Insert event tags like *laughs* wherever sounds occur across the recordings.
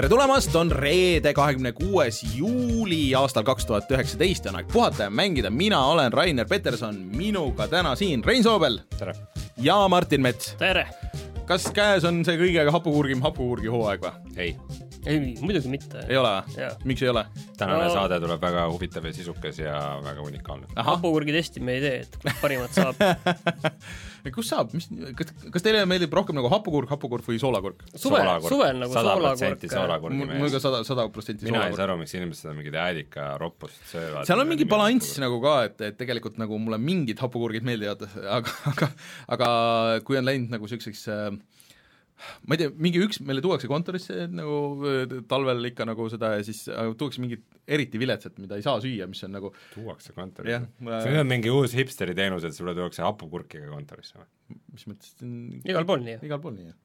tere tulemast, on reede, kahekümne kuues juuli aastal kaks tuhat üheksateist ja on aeg puhata ja mängida. mina olen Rainer Peterson, minuga täna siin Rein Soobel. tere! ja Martin Mets. tere! kas käes on see kõige hapukurgim hapukurgi hooaeg või? ei, ei, muidugi mitte. ei ole või? miks ei ole? tänane No- saade tuleb väga huvitav ja sisukas ja väga unikaalne. hapukurgi testi me ei tee, et parimat saab. *laughs* kus saab, mis, kas, kas teile meeldib rohkem nagu hapukurg, hapukurg või soolakurg? suvel, suvel nagu protsenti soolakurgi mul mul ka mees. sada, sada protsenti mina ei saa soolakurg. aru, miks inimesed seda mingit äädika roppust söövad. seal on mingi balanss nagu ka, et, et tegelikult nagu mulle mingid hapukurgid meeldivad, *laughs* aga, aga aga kui on läinud nagu niisuguseks äh, ma ei tea, mingi üks, meile tuuakse kontorisse nagu talvel ikka nagu seda ja siis tuuakse mingit eriti viletsat, mida ei saa süüa, mis on nagu tuuakse jah kontorisse. ma- see on mingi uus hipsteri teenus, et sulle tuuakse hapukurkiga kontorisse või? mis mõttes, see on igal pool nii. igal pool nii, jah.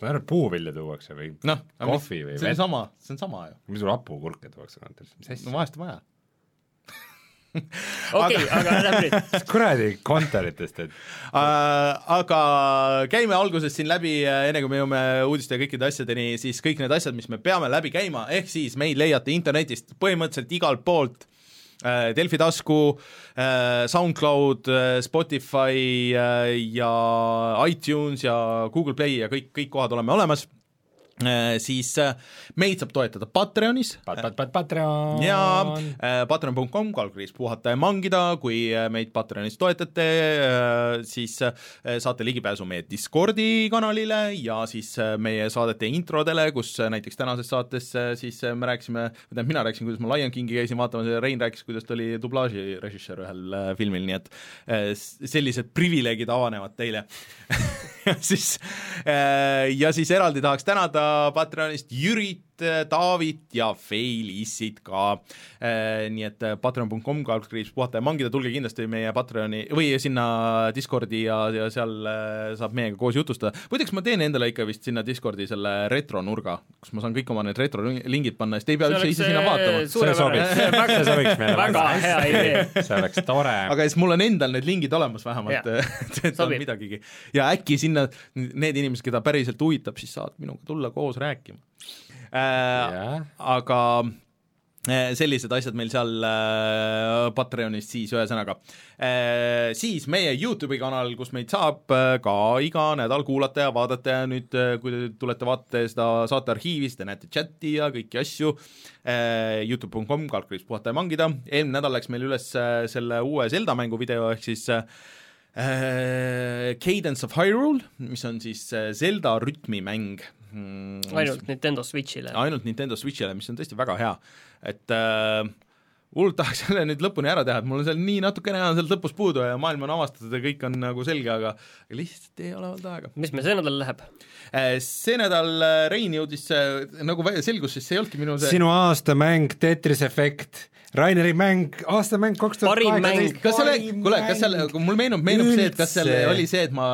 ma arvan, et puuvilja tuuakse või noh, kohvi või see on vett. sama, see on sama ju. mis sul hapukurke tuuakse kontorisse, mis no asja? vahest on vaja. *laughs* okei, aga lähme nüüd. *laughs* kuradi kontoritest, et Äh, aga käime alguses siin läbi, äh, enne kui me jõuame uudiste ja kõikide asjadeni, siis kõik need asjad, mis me peame läbi käima, ehk siis meid leiate internetist põhimõtteliselt igalt poolt. Äh, Delfi tasku, SoundCloud, Spotify ja iTunes ja Google Play ja kõik, kõik kohad oleme olemas. Siis äh, meid saab toetada Patreonis. Pat-, pat-, pat-, Patreon. Ja äh, patreon.com, kaldkriips puhata ja mangida, kui äh, meid Patreonis toetate äh,, siis äh, saate ligipääsu meie Discordi kanalile ja siis äh, meie saadete introdele, kus äh, näiteks tänases saates äh, siis äh, me rääkisime, tähendab mina rääkisin, kuidas ma Lion Kingi käisin vaatamas ja Rein rääkis, kuidas ta oli dublaažirežissöör ühel äh, filmil, nii et äh, sellised privileegid avanevad teile. *laughs* Siis äh, ja siis eraldi tahaks tänada Patreonist Jürit, Taavit ja Feilissit ka. nii et äh, patreon.com kaldkriips puhata ja mangida, tulge kindlasti meie Patreoni või sinna Discordi ja, ja seal äh, saab meiega koos jutustada. muideks ma teen endale ikka vist sinna Discordi selle retronurga, kus ma saan kõik oma need retrolingid panna, siis te ei pea üldse ise sinna vaatama. See sobiks. See sobiks meile väga väga hea *laughs* idee. see oleks tore. aga siis mul on endal need lingid olemas vähemalt, et, et on midagigi. ja äkki sinna need inimesed, keda päriselt huvitab, siis saavad minuga tulla koos rääkima äh, jah, aga äh, sellised asjad meil seal äh, Patreonis siis ühesõnaga äh,. Siis meie Youtube'i kanal, kus meid saab äh, ka iga nädal kuulata ja vaadata ja nüüd äh, kui te tulete vaatate seda saate arhiivi, siis te näete chati ja kõiki asju äh,. Youtube.com, kaldkriips puhata ja mangida, eelmine nädal läks meil üles äh, selle uue Zelda mängu video, ehk siis äh, äh, Cadence of Hyrule, mis on siis äh, Zelda rütmimäng mm, ainult Nintendo Switch'ile. ainult Nintendo Switch'ile, mis on tõesti väga hea, et äh, hullult tahaks *laughs* selle nüüd lõpuni ära teha, et mul on seal nii natukene on sealt lõpus puudu ja maailm on avastatud ja kõik on nagu selge, aga lihtsalt ei ole olnud aega. mis meil see nädal läheb? Äh, see nädal äh, Rein jõudis, nagu vä- selgus, siis see ei olnudki minu see sinu aastamäng Tetris Effect, Raineri mäng, aastamäng kaks tuhat mäng. kas selle, kuule, kas selle, mul meenub, meenub see, et kas Üldse. oli see, et ma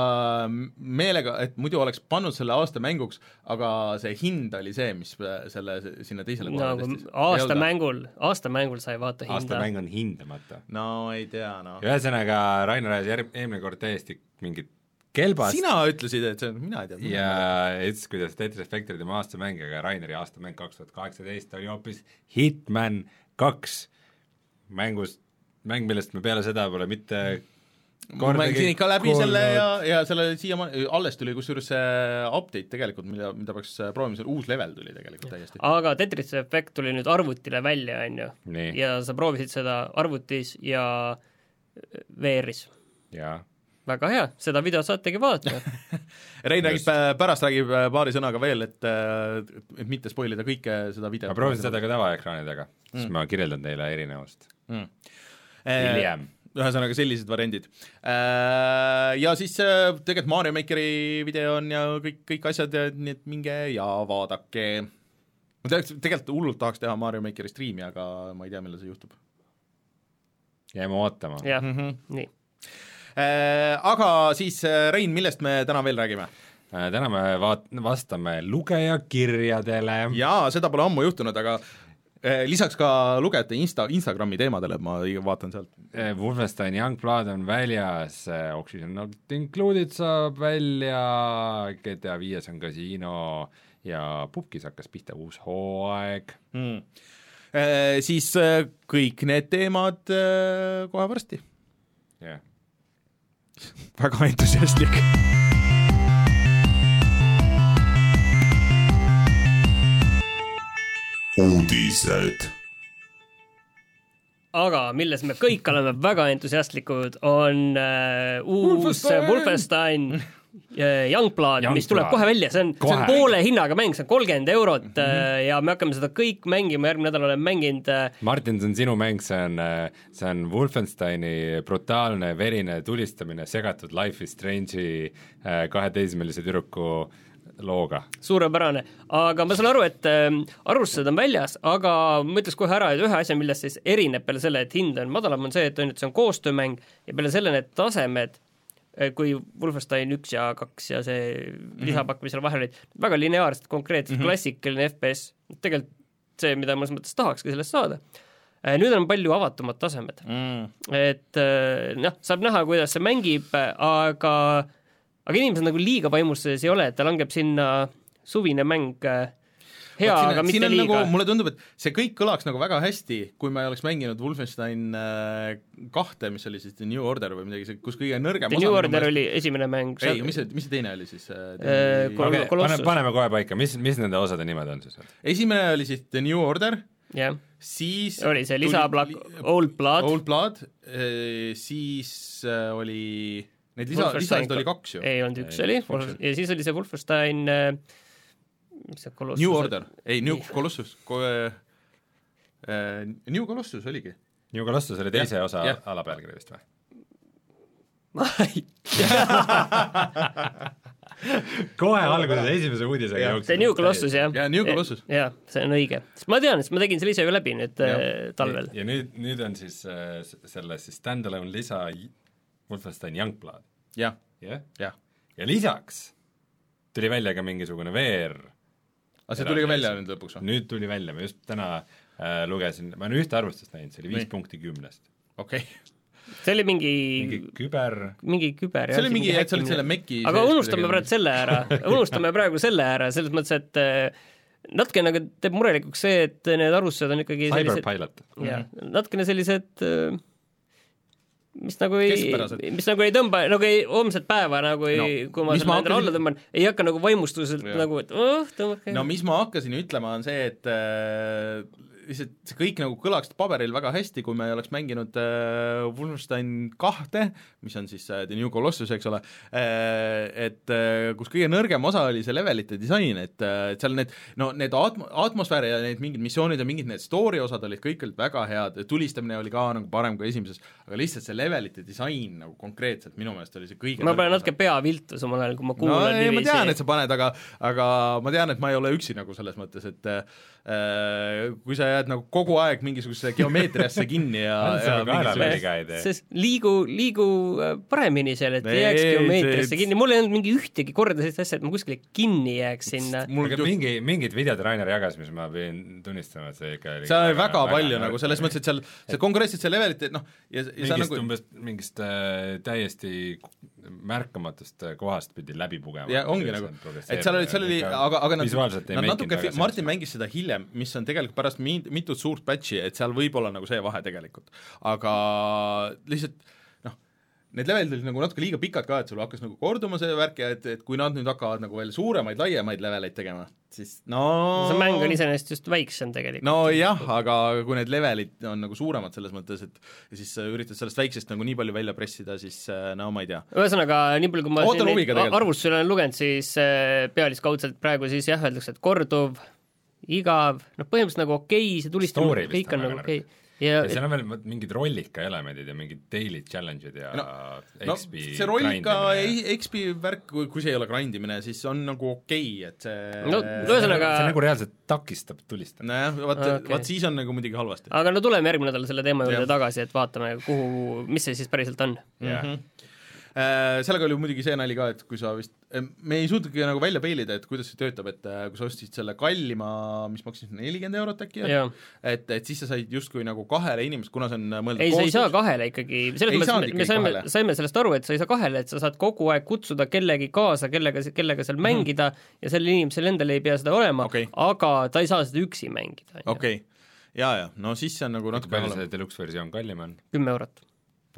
meelega, et muidu oleks pannud selle aasta mänguks, aga see hind oli see, mis selle sinna teisele kohale nagu tõstis. aastamängul, aastamängul sa ei vaata hinda. aastamäng on hindamata. no ei tea, noh. ühesõnaga, Rainer ajas järg-, eelmine kord täiesti mingit kelbast sina ütlesid, et see on, mina ei tea. ja ütles, kuidas Tetris Effect oli tema aastamäng, aga Raineri aastamäng kaks tuhat kaheksateist oli hoopis Hitman kaks. mängus, mäng, millest me peale seda pole mitte ma mängisin ikka läbi kuulnud. selle ja, ja selle siiamaani, alles tuli kusjuures see update tegelikult, mida, mida peaks proovima, see uus level tuli tegelikult täiesti. aga Tetris Effect tuli nüüd arvutile välja, on ju. ja sa proovisid seda arvutis ja VR-is. jaa. Väga hea, seda videot saategi vaadata. *laughs* Rein räägib, Just. pärast räägib äh, paari sõnaga veel, et, et mitte spoil ida kõike seda videot. ma proovisin seda ka tavaekraani taga, siis ma kirjeldan teile erinevust mm. hiljem. ühesõnaga sellised variandid. Ja siis äh, tegelikult Mario Makeri video on ja kõik, kõik asjad, nii et minge ja vaadake. ma tegelikult, tegelikult hullult tahaks teha Mario Makeri striimi, aga ma ei tea, millal see juhtub. jääme ootama. jah mm, -hmm. nii. Aga siis äh, Rein, millest me täna veel räägime? Äh, täna me vaat-, vastame lugejakirjadele. jaa, seda pole ammu juhtunud, aga äh, lisaks ka lugejate Insta, Instagrami teemadele, ma vaatan sealt. Äh, Wolfenstein Youngblood on väljas, Oxygen Not Included saab välja, GTA viies on kasiino ja Pupkis hakkas pihta uus hooaeg mm.. Eh, siis kõik need teemad eh, kohe varsti. jah yeah. *laughs* väga entusiastlik. uudised. Aga milles me kõik oleme väga entusiastlikud, on uh, uus Wolfenstein *laughs* Youngblood, mis tuleb kohe välja, see on, see on poole hinnaga mäng, see on kolmkümmend eurot mm -hmm. ja me hakkame seda kõik mängima, järgmine nädal olen mänginud. Martin, see on sinu mäng, see on, see on Wolfensteini brutaalne verine tulistamine segatud Life is Strange'i kaheteismelise tüdruku looga. suurepärane, aga ma saan aru, et äh, arvustused on väljas, aga ma ütleks kohe ära, et ühe asja, millest siis erineb peale selle, et hind on madalam, on see, et on, et see on koostöömäng ja peale selle need tasemed kui Wolfenstein üks ja kaks ja see -hmm. lisapakk, mis seal vahel olid, väga lineaarsed, konkreetsed mm, -hmm. klassikaline FPS, tegelikult see, mida mõnes mõttes tahakski sellest saada. Eh, nüüd on palju avatumad tasemed mm.. et eh, noh, saab näha, kuidas see mängib, aga aga inimesed nagu liiga vaimustuses ei ole, et ta langeb sinna suvine mäng äh, hea, aga mitte nagu, liiga nagu,. mulle tundub, et see kõik kõlaks nagu väga hästi, kui me oleks mänginud Wolfenstein äh, kahte, mis oli siis The New Order või midagi, kus kõige nõrgem The New Order oli esimene mäng. ei, mis see, mis see teine oli siis äh,? äh Kol okay, paneme, paneme kohe paika, mis, mis nende osade nimed on siis? esimene oli siis The New Order jah. siis oli see lisaplak-, Old Blood. Old Blood, äh, siis oli neid lisa, lisasid oli kaks ju. ei olnud, üks ei, oli, ja siis oli see Wolfenstein äh, mis see Colossus New Order, ei, New Colossus ko- äh,, New Colossus oligi. New Colossus oli teise ja, osa ja. alapealkiri vist või? ma ei *laughs* kohe alguses esimese uudisega jooksis. see New Colossus jah. jaa, New Colossus. jah, see on õige. sest ma tean, sest ma tegin selle ise ju läbi nüüd ja. äh, talvel. ja nüüd, nüüd on siis äh, selle siis stand-alone lisa Wolfenstein Youngblood. jah. jah? jah. ja lisaks tuli välja ka mingisugune VR aga see tuli ka välja nüüd lõpuks või? nüüd tuli välja, ma just täna äh, lugesin, ma olen ühte arvustust näinud, see oli viis punkti kümnest. okei okay. see oli mingi mingi küber mingi küber, see oli mingi, et sa olid selle Maci aga unustame praegu selle ära, *laughs* unustame praegu selle ära, selles mõttes, et äh, natuke nagu teeb murelikuks see, et need arvustused on ikkagi sellised Cyberpilot. jah, natukene sellised äh, mis nagu ei, mis nagu ei tõmba, nagu ei, homset päeva nagu ei no,, kui ma selle endale alla tõmban, ei hakka nagu vaimustuselt ja. nagu, et oh, tõmmake. no mis ma hakkasin ütlema, on see, et äh, lihtsalt see kõik nagu kõlaks paberil väga hästi, kui me ei oleks mänginud äh, Wolfenstein kahte, mis on siis äh, The New Colossus, eks ole äh,, et äh, kus kõige nõrgem osa oli see levelite disain, et äh,, et seal need no need atm-, atmosfääri ja need mingid missioonid ja mingid need story osad olid kõik olid väga head, tulistamine oli ka nagu parem kui esimeses, aga lihtsalt see levelite disain nagu konkreetselt minu meelest oli see kõige ma panen natuke pea viltu samal ajal, kui ma kuulan no, niiviisi. ma tean, et sa paned, aga aga ma tean, et ma ei ole üksi nagu selles mõttes, et äh, kui sa jääd nagu kogu aeg mingisugusesse geomeetriasse kinni ja, *laughs* ja mingisugust... sest liigu, liigu äh, paremini seal, et ei jääks geomeetriasse kinni, mul ei olnud mingi ühtegi korda sellist asja, et ma kuskile kinni jääks sinna. mul ka mingi, mingid videod Rainer jagas, mis ma pidin tunnistama, et see ikka oli seal oli väga, väga palju nagu selles mõttes, et seal, see konkreetselt see levelite noh, ja, ja mingist nagu umbes mingist äh, täiesti märkamatust äh, kohast pidi läbi pugema. ja ongi nagu, et seal oli, seal oli, aga, aga nad, nad natuke, Martin mängis seda hiljem, mis on tegelikult pärast mi-, mitut suurt patch'i, et seal võib olla nagu see vahe tegelikult. aga lihtsalt noh, need levelid olid nagu natuke liiga pikad ka, et sul hakkas nagu korduma see värk ja et, et kui nad nüüd hakkavad nagu veel suuremaid, laiemaid leveleid tegema, siis no see mäng on iseenesest just väiksem tegelikult. nojah, aga kui need levelid on nagu suuremad selles mõttes, et ja siis sa üritad sellest väiksest nagu nii palju välja pressida, siis no ma ei tea. ühesõnaga, nii palju, kui ma arvustusi olen lugenud, siis äh, pealiskaudselt praegu siis jah, öeldakse, et korduv igav, noh, põhimõtteliselt nagu okei okay,, see tulistamine, kõik on nagu okei okay. ja, ja seal on veel mingid rollika elemendid ja mingid daily challenge'id ja no, XP no, see rollika XP värk, kui, kui see ei ole grind imine, siis on nagu okei okay,, et see no ühesõnaga see nagu reaalselt takistab tulistamist. nojah, vaat okay., vaat siis on nagu muidugi halvasti. aga no tuleme järgmine nädal selle teema juurde tagasi, et vaatame, kuhu, mis see siis päriselt on. jah Äh, sellega oli muidugi see nali ka, et kui sa vist, me ei suutnudki nagu välja peilida, et kuidas see töötab, et äh, kui sa ostsid selle kallima, mis maksis nelikümmend eurot äkki, et, et siis sa said justkui nagu kahele inimesele, kuna see on mõeldud ei, sa ei saa kahele ikkagi, selles Ei mõttes me, me saime saime sellest aru, et sa ei saa kahele, et sa saad kogu aeg kutsuda kellegi kaasa, kellega, kellega seal mängida ja sellel inimesel endal ei pea seda olema Okei. aga ta ei saa seda üksi mängida. okei okay., jaa, jaa, no siis see on nagu natuke palju see deluxe versioon kallim on? kümme eurot.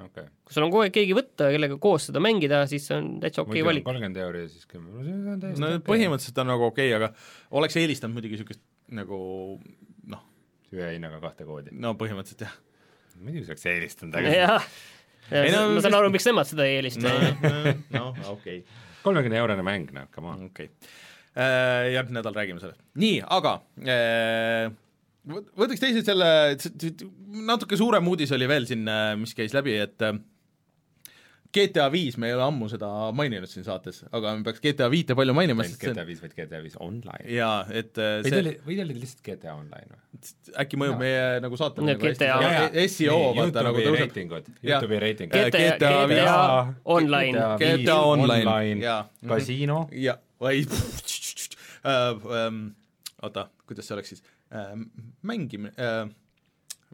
okay.. kui sul on kogu aeg keegi võtta, kellega koos seda mängida, siis see on täitsa okei okay valik. kolmkümmend euri ja siis kümme, no see on täiesti no okei. põhimõtteliselt on nagu okei okay,, aga oleks eelistanud muidugi niisugust nagu noh, ühe hinnaga kahte koodi. no põhimõtteliselt jah. muidugi saaks eelistanud, aga jah, Ei no- ma saan aru, miks nemad seda ei eelista no, no okei, kolmekümne eurone mäng, noh, come on. okei. järgmine nädal räägime sellest. nii, aga äh, võtaks teisalt selle, natuke suurem uudis oli veel siin, mis käis läbi, et äh, GTA viis, me ei ole ammu seda maininud siin saates, aga me peaks GTA viite palju mainima, sest see GTA viis, vaid GTA viis online. jaa, et äh, või ta see oli, või ta oli lihtsalt GTA online või? äkki mõjub Jaa. meie nagu saatele No nagu GTA. SEO vaata nagu tõuseb. reitingud, Jaa. Youtube'i reitingud. GTA GTA. GTA online. GTA online. Jaa. kasiino, ja, või oota, kuidas see oleks siis äh,, mängimine äh,,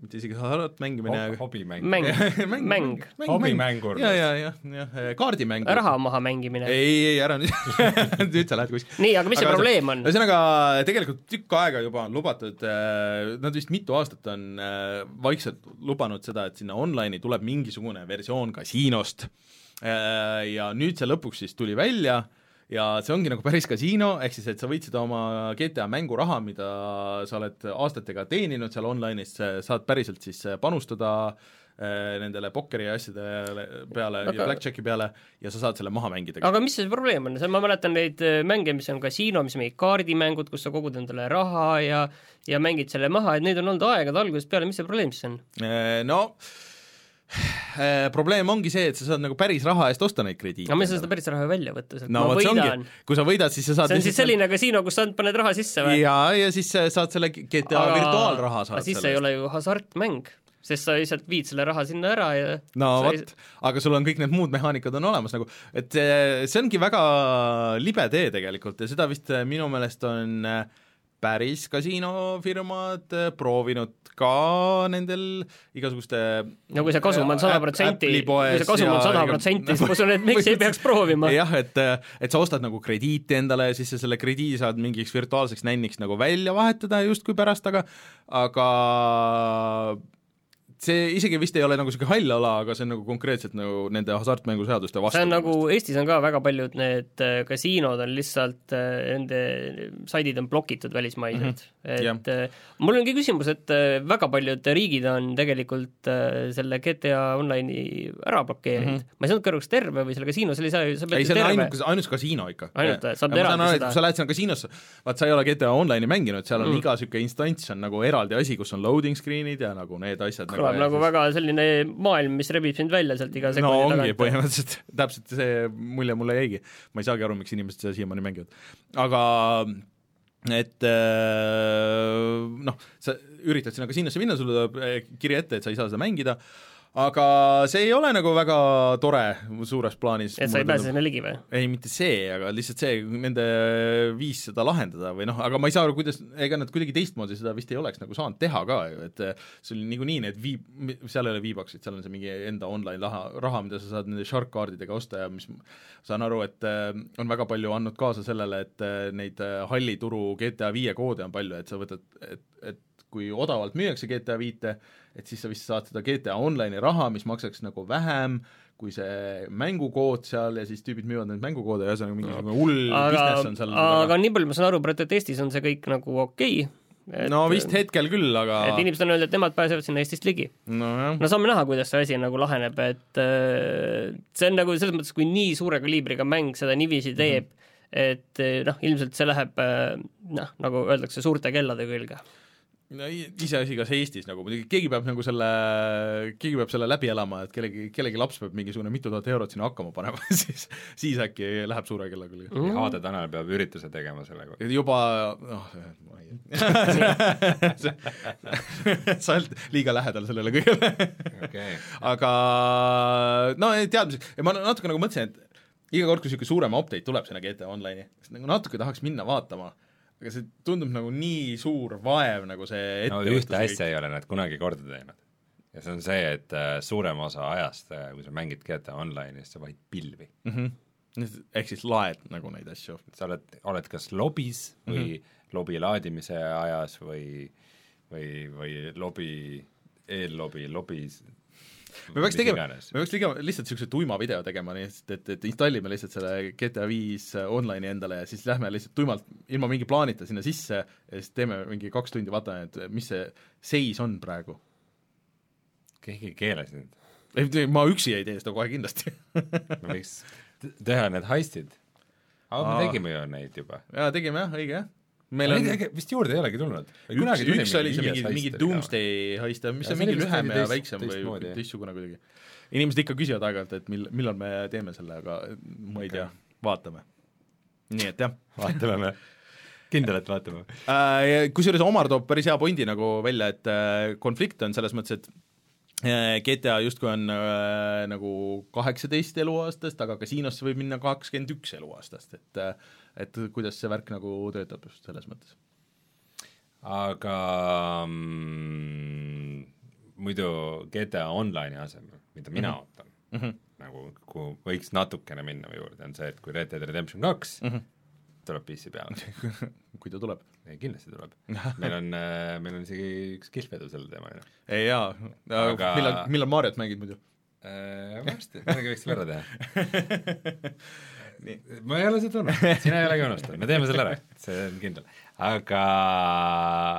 mitte isegi hasart mängimine, aga hobimäng. mäng, *laughs* mäng, hobimängur. ja, ja, jah, jah, kaardimäng. raha maha mängimine. ei, ei ära nüüd, *laughs* nüüd sa lähed kuskile. nii, aga mis see Aga probleem on? ühesõnaga, tegelikult tükk aega juba on lubatud, nad vist mitu aastat on äh, vaikselt lubanud seda, et sinna online'i tuleb mingisugune versioon kasiinost. Ja nüüd see lõpuks siis tuli välja ja see ongi nagu päris kasiino, ehk siis et sa võid seda oma GTA mänguraha, mida sa oled aastatega teeninud seal online'is, saad päriselt siis panustada äh, nendele pokkeri asjade peale aga... Ja blackjacki peale ja sa saad selle maha mängida. aga mis see probleem on, ma mäletan neid äh, mänge, mis on kasiino, mis mingid kaardimängud, kus sa kogud endale raha ja ja mängid selle maha, et neid on olnud aegade algusest peale, mis see probleem siis on? Eh, no eh, probleem ongi see, et sa saad nagu päris raha eest osta neid krediite. aga ma ei saa seda päris raha välja võtta, sest no ma vot võidan. kui sa võidad, siis sa saad see on siis selline kasiino, kus sa paned raha sisse või? jaa, ja siis sa saad selle GTA aga... virtuaalraha saad aga siis see ei ole ju hasartmäng, sest sa lihtsalt viid selle raha sinna ära ja no sa ei- vot, aga sul on kõik need muud mehaanikad on olemas nagu, et eh, see ongi väga libe tee tegelikult ja seda vist eh, minu meelest on eh, päris kasiinofirmad eh, proovinud ka nendel igasuguste no kui see kasum on sada protsenti, kui see kasum on sada protsenti, siis ma usun, et miks ei peaks proovima. jah, et, et sa ostad nagu krediiti endale ja siis sa selle krediidi saad mingiks virtuaalseks nänniks nagu välja vahetada justkui pärast, aga aga see isegi vist ei ole nagu niisugune hall ala, aga see on nagu konkreetselt nagu nende hasartmänguseaduste vastu. see on nagu, Eestis on ka väga paljud need äh, kasiinod on lihtsalt, nende saidid on blokitud välismaised mm, -hmm. et äh, mul ongi küsimus, et äh, väga paljud riigid on tegelikult äh, selle GTA Online'i ära blokeerinud mm, -hmm. ma ei saanud aru, kas terve või selle kasiino, seal ei saa ju, sa ei, pead see ju on ainult, ainult kasiino ikka. Ainult, saab eraldi seda- sa lähed sinna kasiinosse, vaat sa ei ole GTA Online'i mänginud, seal on Mm. iga niisugune instants on nagu eraldi asi, kus on loading screen'id ja nagu need asjad kõlab nagu väga selline maailm, mis rebib sind välja sealt iga no sekundi ongi tagant. põhimõtteliselt, *laughs* täpselt see mulje mulle jäigi. ma ei saagi aru, miks inimesed seda siiamaani mängivad. aga et äh, noh, sa üritad sinna kasiinosse minna, sulle tuleb äh, kiri ette, et sa ei saa seda mängida, aga see ei ole nagu väga tore suures plaanis. et sa ei pääse sinna ligi või? ei, mitte see, aga lihtsalt see, nende viis seda lahendada või noh, aga ma ei saa aru, kuidas, ega nad kuidagi teistmoodi seda vist ei oleks nagu saanud teha ka ju, et sul niikuinii need viib, seal ei ole V-Boxid, seal on see mingi enda online raha, raha, mida sa saad nende shark kaardidega osta ja mis saan aru, et eh, on väga palju andnud kaasa sellele, et eh, neid eh, halli turu GTA viie koode on palju, et sa võtad, et, et kui odavalt müüakse GTA viite, et siis sa vist saad seda GTA Online'i raha, mis maksaks nagu vähem kui see mängukood seal ja siis tüübid müüvad neid mängukoode, ühesõnaga mingisugune hull business on, seal aga nii palju ma saan aru, praegu et Eestis on see kõik nagu okei okay,. no vist hetkel küll, aga et inimesed on öelnud, et nemad pääsevad sinna Eestist ligi. nojah, no saame näha, kuidas see asi nagu laheneb, et äh, see on nagu selles mõttes, kui nii suure kaliibriga mäng seda niiviisi teeb mm, -hmm. et noh, ilmselt see läheb äh, noh, nagu öeldakse, suurte kellade külge. No iseasi, kas Eestis nagu muidugi keegi peab nagu selle, keegi peab selle läbi elama, et kellegi, kellegi laps peab mingisugune mitu tuhat eurot sinna hakkama panema *laughs* siis, siis äkki läheb suure kella küll. Mm. Aade Tanel peab ürituse tegema selle kohta. juba noh, ma ei sa *laughs* oled liiga lähedal sellele kõigele okei, aga no teadmiseks, ja ma natuke nagu mõtlesin, et iga kord, kui niisugune suurem update tuleb sinna GTA Online'i, siis nagu natuke tahaks minna vaatama, aga see tundub nagu nii suur vaev, nagu see no ühte asja ei ole nad kunagi korda teinud. ja see on see, et äh, suurem osa ajast, kui sa mängid GTA Online'is, sa vahid pilvi. mm. -hmm. ehk siis laed nagu neid asju. sa oled, oled kas lobis või mm. -hmm. lobi laadimise ajas või, või, või lobi, eellobi lobis me peaks tegema, me peaks tegema lihtsalt niisuguse tuima video tegema, nii et, et, et installime lihtsalt selle GTA viis online'i endale ja siis lähme lihtsalt tuimalt ilma mingi plaanita sinna sisse ja siis teeme mingi kaks tundi, vaatame, et mis see seis on praegu. keegi ei keela sind. ei, ma üksi ei tee seda kohe kindlasti me *laughs* võiks teha need heistid. aga me tegime ju neid juba. jaa, tegime jah, õige jah. Meil on Neid vist juurde ei olegi tulnud. üks, üks oli see mingi, mingi Doomsday heist, mis on mingi lühem ja väiksem või teistsugune kuidagi. inimesed ikka küsivad aeg-ajalt, et mil-, millal me teeme selle, aga ma ei tea, vaatame. nii et jah *laughs* vaatame me. kindel, et vaatame. äh,. Kusjuures Omar toob päris hea pointi nagu välja, et äh, konflikt on selles mõttes, et GTA justkui on äh, nagu kaheksateist eluaastast, aga kasiinosse võib minna kakskümmend üks eluaastast, et äh, et kuidas see värk nagu töötab just selles mõttes. aga mm, muidu GTA Online'i asemel, mida mina mm -hmm. ootan mm, -hmm. nagu kuhu võiks natukene minna juurde, on see, et kui Red Dead Redemption kaks mm -hmm. Tuleb PC peale *laughs* kui ta tuleb. kindlasti tuleb. *laughs* meil on, meil on isegi üks kihvedu selle teemaga. ei jaa, Aga- millal, millal Mariot mängid muidu? varsti, midagi võiks veel ära teha *laughs* ma ei ole seda unustanud, sina ei ole ka unustanud, me teeme selle ära, see on kindel. Aga,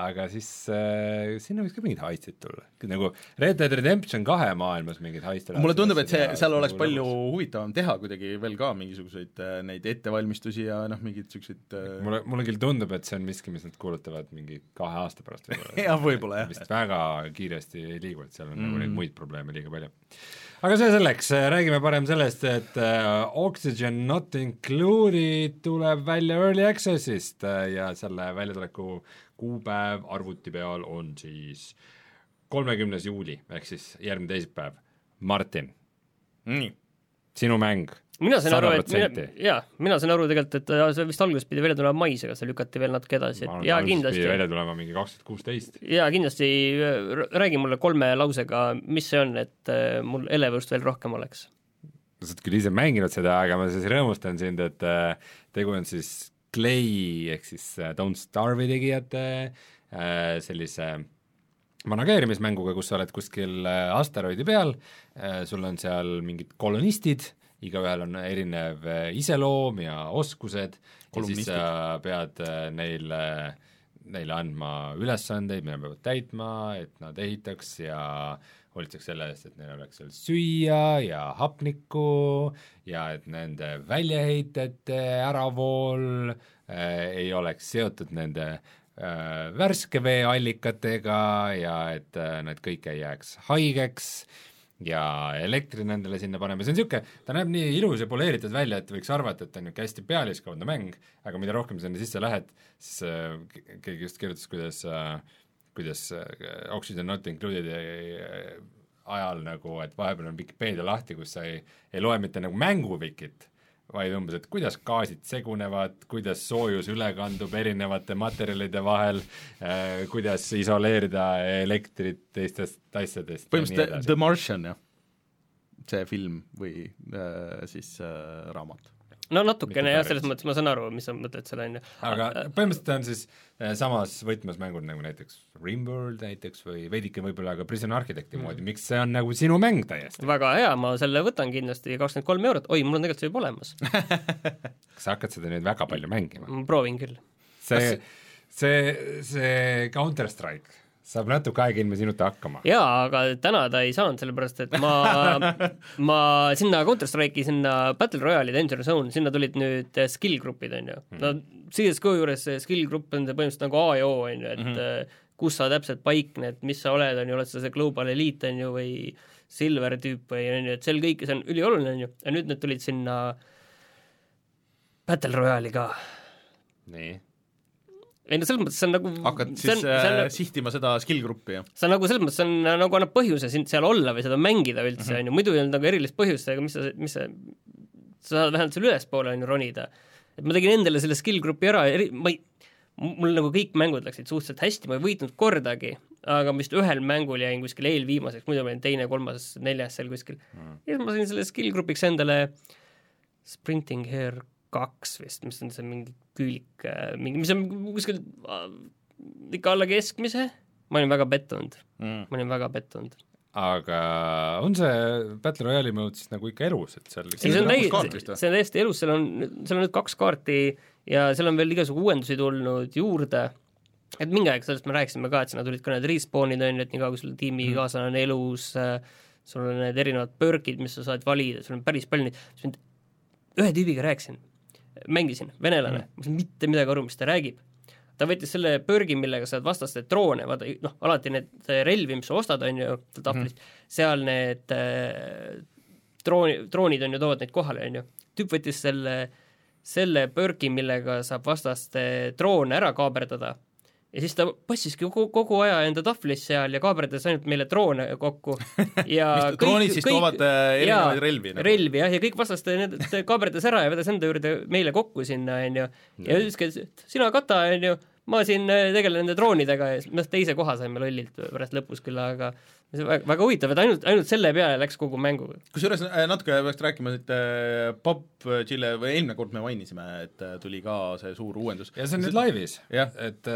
aga siis äh, sinna võiks ka mingid heistid tulla, nagu Red Dead Redemption kahe maailmas mingid heiste mulle tundub, et see, seal oleks palju huvitavam teha kuidagi veel ka mingisuguseid äh, neid ettevalmistusi ja noh, mingeid niisuguseid äh, mulle, mulle küll tundub, et see on miski, mis nad kuulutavad mingi kahe aasta pärast *laughs* võib-olla jah, võib-olla jah. vist väga kiiresti ei liigu, et seal on mm. nagu neid Mm. muid probleeme liiga palju. Aga see selleks, räägime parem sellest, et äh, Oxygen Not Included tuleb välja Early Access'ist äh, ja selle väljatuleku kuupäev arvuti peal on siis kolmekümnes juuli, ehk siis järgmine teisipäev. Martin, nii. sinu mäng mina sain aru, et mina, 100%. jaa, mina sain aru tegelikult, et äh, see vist alguses pidi välja tulema mais, aga see lükati veel natuke edasi, et jaa, kindlasti pidi välja tulema mingi kaks tuhat kuusteist. jaa, kindlasti äh, räägi mulle kolme lausega, mis see on, et äh, mul elevust veel rohkem oleks. sa oled küll ise mänginud seda, aga ma siis rõõmustan sind, et äh, tegu on siis Clay ehk siis äh, Don't Starve'i tegijate äh, sellise manageerimismänguga, kus sa oled kuskil äh, asteroidi peal äh,, sul on seal mingid kolonistid, igaühel on erinev äh, iseloom ja oskused ja siis sa pead neile, neile andma ülesandeid, mida peavad täitma, et nad ehitaks ja hoolitseks selle eest, et neil oleks seal süüa ja hapnikku ja et nende väljaheitete äravool äh, ei oleks seotud nende värske veeallikatega ja et äh, nad kõik ei jääks haigeks ja elektri nendele sinna paneme, see on niisugune, ta näeb nii ilus ja poleeritud välja, et võiks arvata, et ta on niisugune hästi pealiskaudne mäng, aga mida rohkem sinna sisse lähed, siis äh, ke- keegi just kirjutas, kuidas äh, kuidas äh, Oxygen Not Included äh, ajal nagu, et vahepeal on Vikipeedia lahti, kus sa ei, ei loe mitte nagu mänguvikit, vaid umbes, et kuidas gaasid segunevad, kuidas soojus üle kandub erinevate materjalide vahel äh,, kuidas isoleerida elektrit teistest asjadest põhimõtteliselt. The Martian, jah. see film või äh, siis äh, raamat. No natukene jah, selles mõttes ma saan aru, mis sa mõtled selle, on ju. aga põhimõtteliselt on siis äh, samas võtmes mängud nagu näiteks Rimworld näiteks või veidike võib-olla ka Prison Architecti moodi, miks see on nagu sinu mäng täiesti? väga hea, ma selle võtan kindlasti, kakskümmend kolm eurot, oi, mul on tegelikult see juba olemas. *laughs* kas sa hakkad seda nüüd väga palju mängima? ma proovin küll. see, see, see Counter Strike saab natuke aega ilma sinuta hakkama. jaa, aga täna ta ei saanud, sellepärast et ma, *laughs* ma sinna Counter Strike'i, sinna Battle Royale'i Danger Zone, sinna tulid nüüd eh, skill grupid, on ju. no CSGO juures see skill grupp on see põhimõtteliselt nagu A ja O, on ju, et mm -hmm. kus sa täpselt paikned, mis sa oled, on ju, oled sa see global elite, on ju, või silver tüüp või on ju, et seal kõik, see on ülioluline, on ju, ja nüüd need tulid sinna Battle Royale'i ka. nii ei no selles mõttes see on nagu hakkad on, siis see on, äh, sihtima seda skill gruppi, jah? see on nagu selles mõttes, see on nagu annab põhjuse sind seal olla või seda mängida üldse, Mhm. on ju, muidu ei olnud nagu erilist põhjust, aga mis sa, mis sa, sa saad vähemalt seal ülespoole, on ju, ronida. et ma tegin endale selle skill grupi ära, eri-, ma ei, mul nagu kõik mängud läksid suhteliselt hästi, ma ei võitnud kordagi, aga ma vist ühel mängul jäin kuskil eelviimaseks, muidu ma olin teine, kolmas, neljas seal kuskil mm.. ja siis ma sain selle skill grupiks endale Sprinting Hair kaks vist, mis on see mingi küülik, mingi, mis on kuskil äh, ikka alla keskmise, ma olin väga pettunud Mm. ma olin väga pettunud. aga on see Battle Royale'i mode siis nagu ikka elus, et seal ei, see on täiesti, see on täiesti elus, seal on, seal on nüüd kaks kaarti ja seal on veel igasugu uuendusi tulnud juurde, et mingi aeg sellest me rääkisime ka, et sinna tulid ka need respawn'id, on ju, et nii kaua, kui sul tiimi mm. on elus äh,, sul on need erinevad perk'id, mis sa saad valida, sul on päris palju neid, siis ma ühe tüübiga rääkisin, mängisin, venelane mm., ma ei saanud mitte midagi aru, mis ta räägib. ta võttis selle pörgi, millega saad vastaste droone, vaata noh, alati need relvi, mis sa ostad, on ju, tahvlist mm., seal need äh, drooni, droonid on ju, toovad neid kohale, on ju. tüüp võttis selle, selle pörgi, millega saab vastaste droone ära kaaberdada ja siis ta passiski kogu, kogu aja enda tahvlis seal ja kaaberdas ainult meile droone kokku. *laughs* Ja Mis droonid siis toovad, äh, erinevaid relvi nagu? relvi jah, ja kõik vastaste need kaaberdas ära ja vedas enda juurde meile kokku sinna, on ju, ja ütleski, et sina kata, on ju, ma siin äh, tegelen nende droonidega ja siis me teise koha saime lollilt pärast lõpus küll, aga väga, väga huvitav, et ainult, ainult selle peale läks kogu mängu. kusjuures äh, natuke peaks rääkima, et äh, PUBG-le või eelmine kord me mainisime, et tuli ka see suur uuendus. ja see on nüüd laivis, et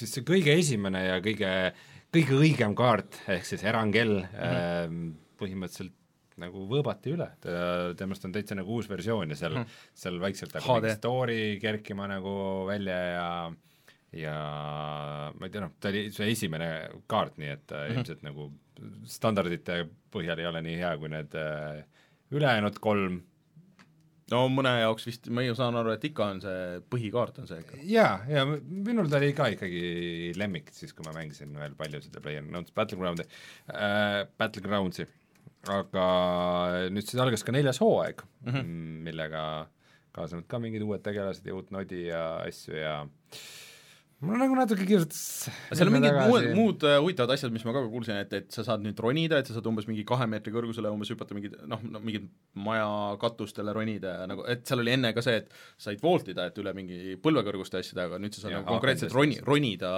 siis see kõige esimene ja kõige, kõige õigem kaart, ehk siis erangell mm, -hmm. põhimõtteliselt nagu võõbati üle, temast on täitsa nagu uus versioon ja seal mm, seal vaikselt hakkab mingi story kerkima nagu välja ja ja ma ei tea, noh, ta oli see esimene kaart, nii et mm -hmm. ilmselt nagu standardite põhjal ei ole nii hea kui need äh, ülejäänud kolm, no mõne jaoks vist, ma ju saan aru, et ikka on see põhikaart on see ikka. jaa, ja minul ta oli ka ikkagi lemmik siis, kui ma mängisin veel palju seda PlayerUnknown's Battleground'i äh,, Battlegroundsi, aga nüüd siis algas ka neljas hooaeg mm, -hmm. millega kaasnevad ka mingid uued tegelased ja uut nodi ja asju ja mul nagu natuke kirjutas seal on mingid muud, muud äh, huvitavad asjad, mis ma ka kuulsin, et, et sa saad nüüd ronida, et sa saad umbes mingi kahe meetri kõrgusele umbes hüpata mingid noh, no mingid maja katustele ronida ja nagu, et seal oli enne ka see, et said voltida, et üle mingi põlvekõrguste asjade, aga nüüd sa saad Ja nagu konkreetselt roni, ronida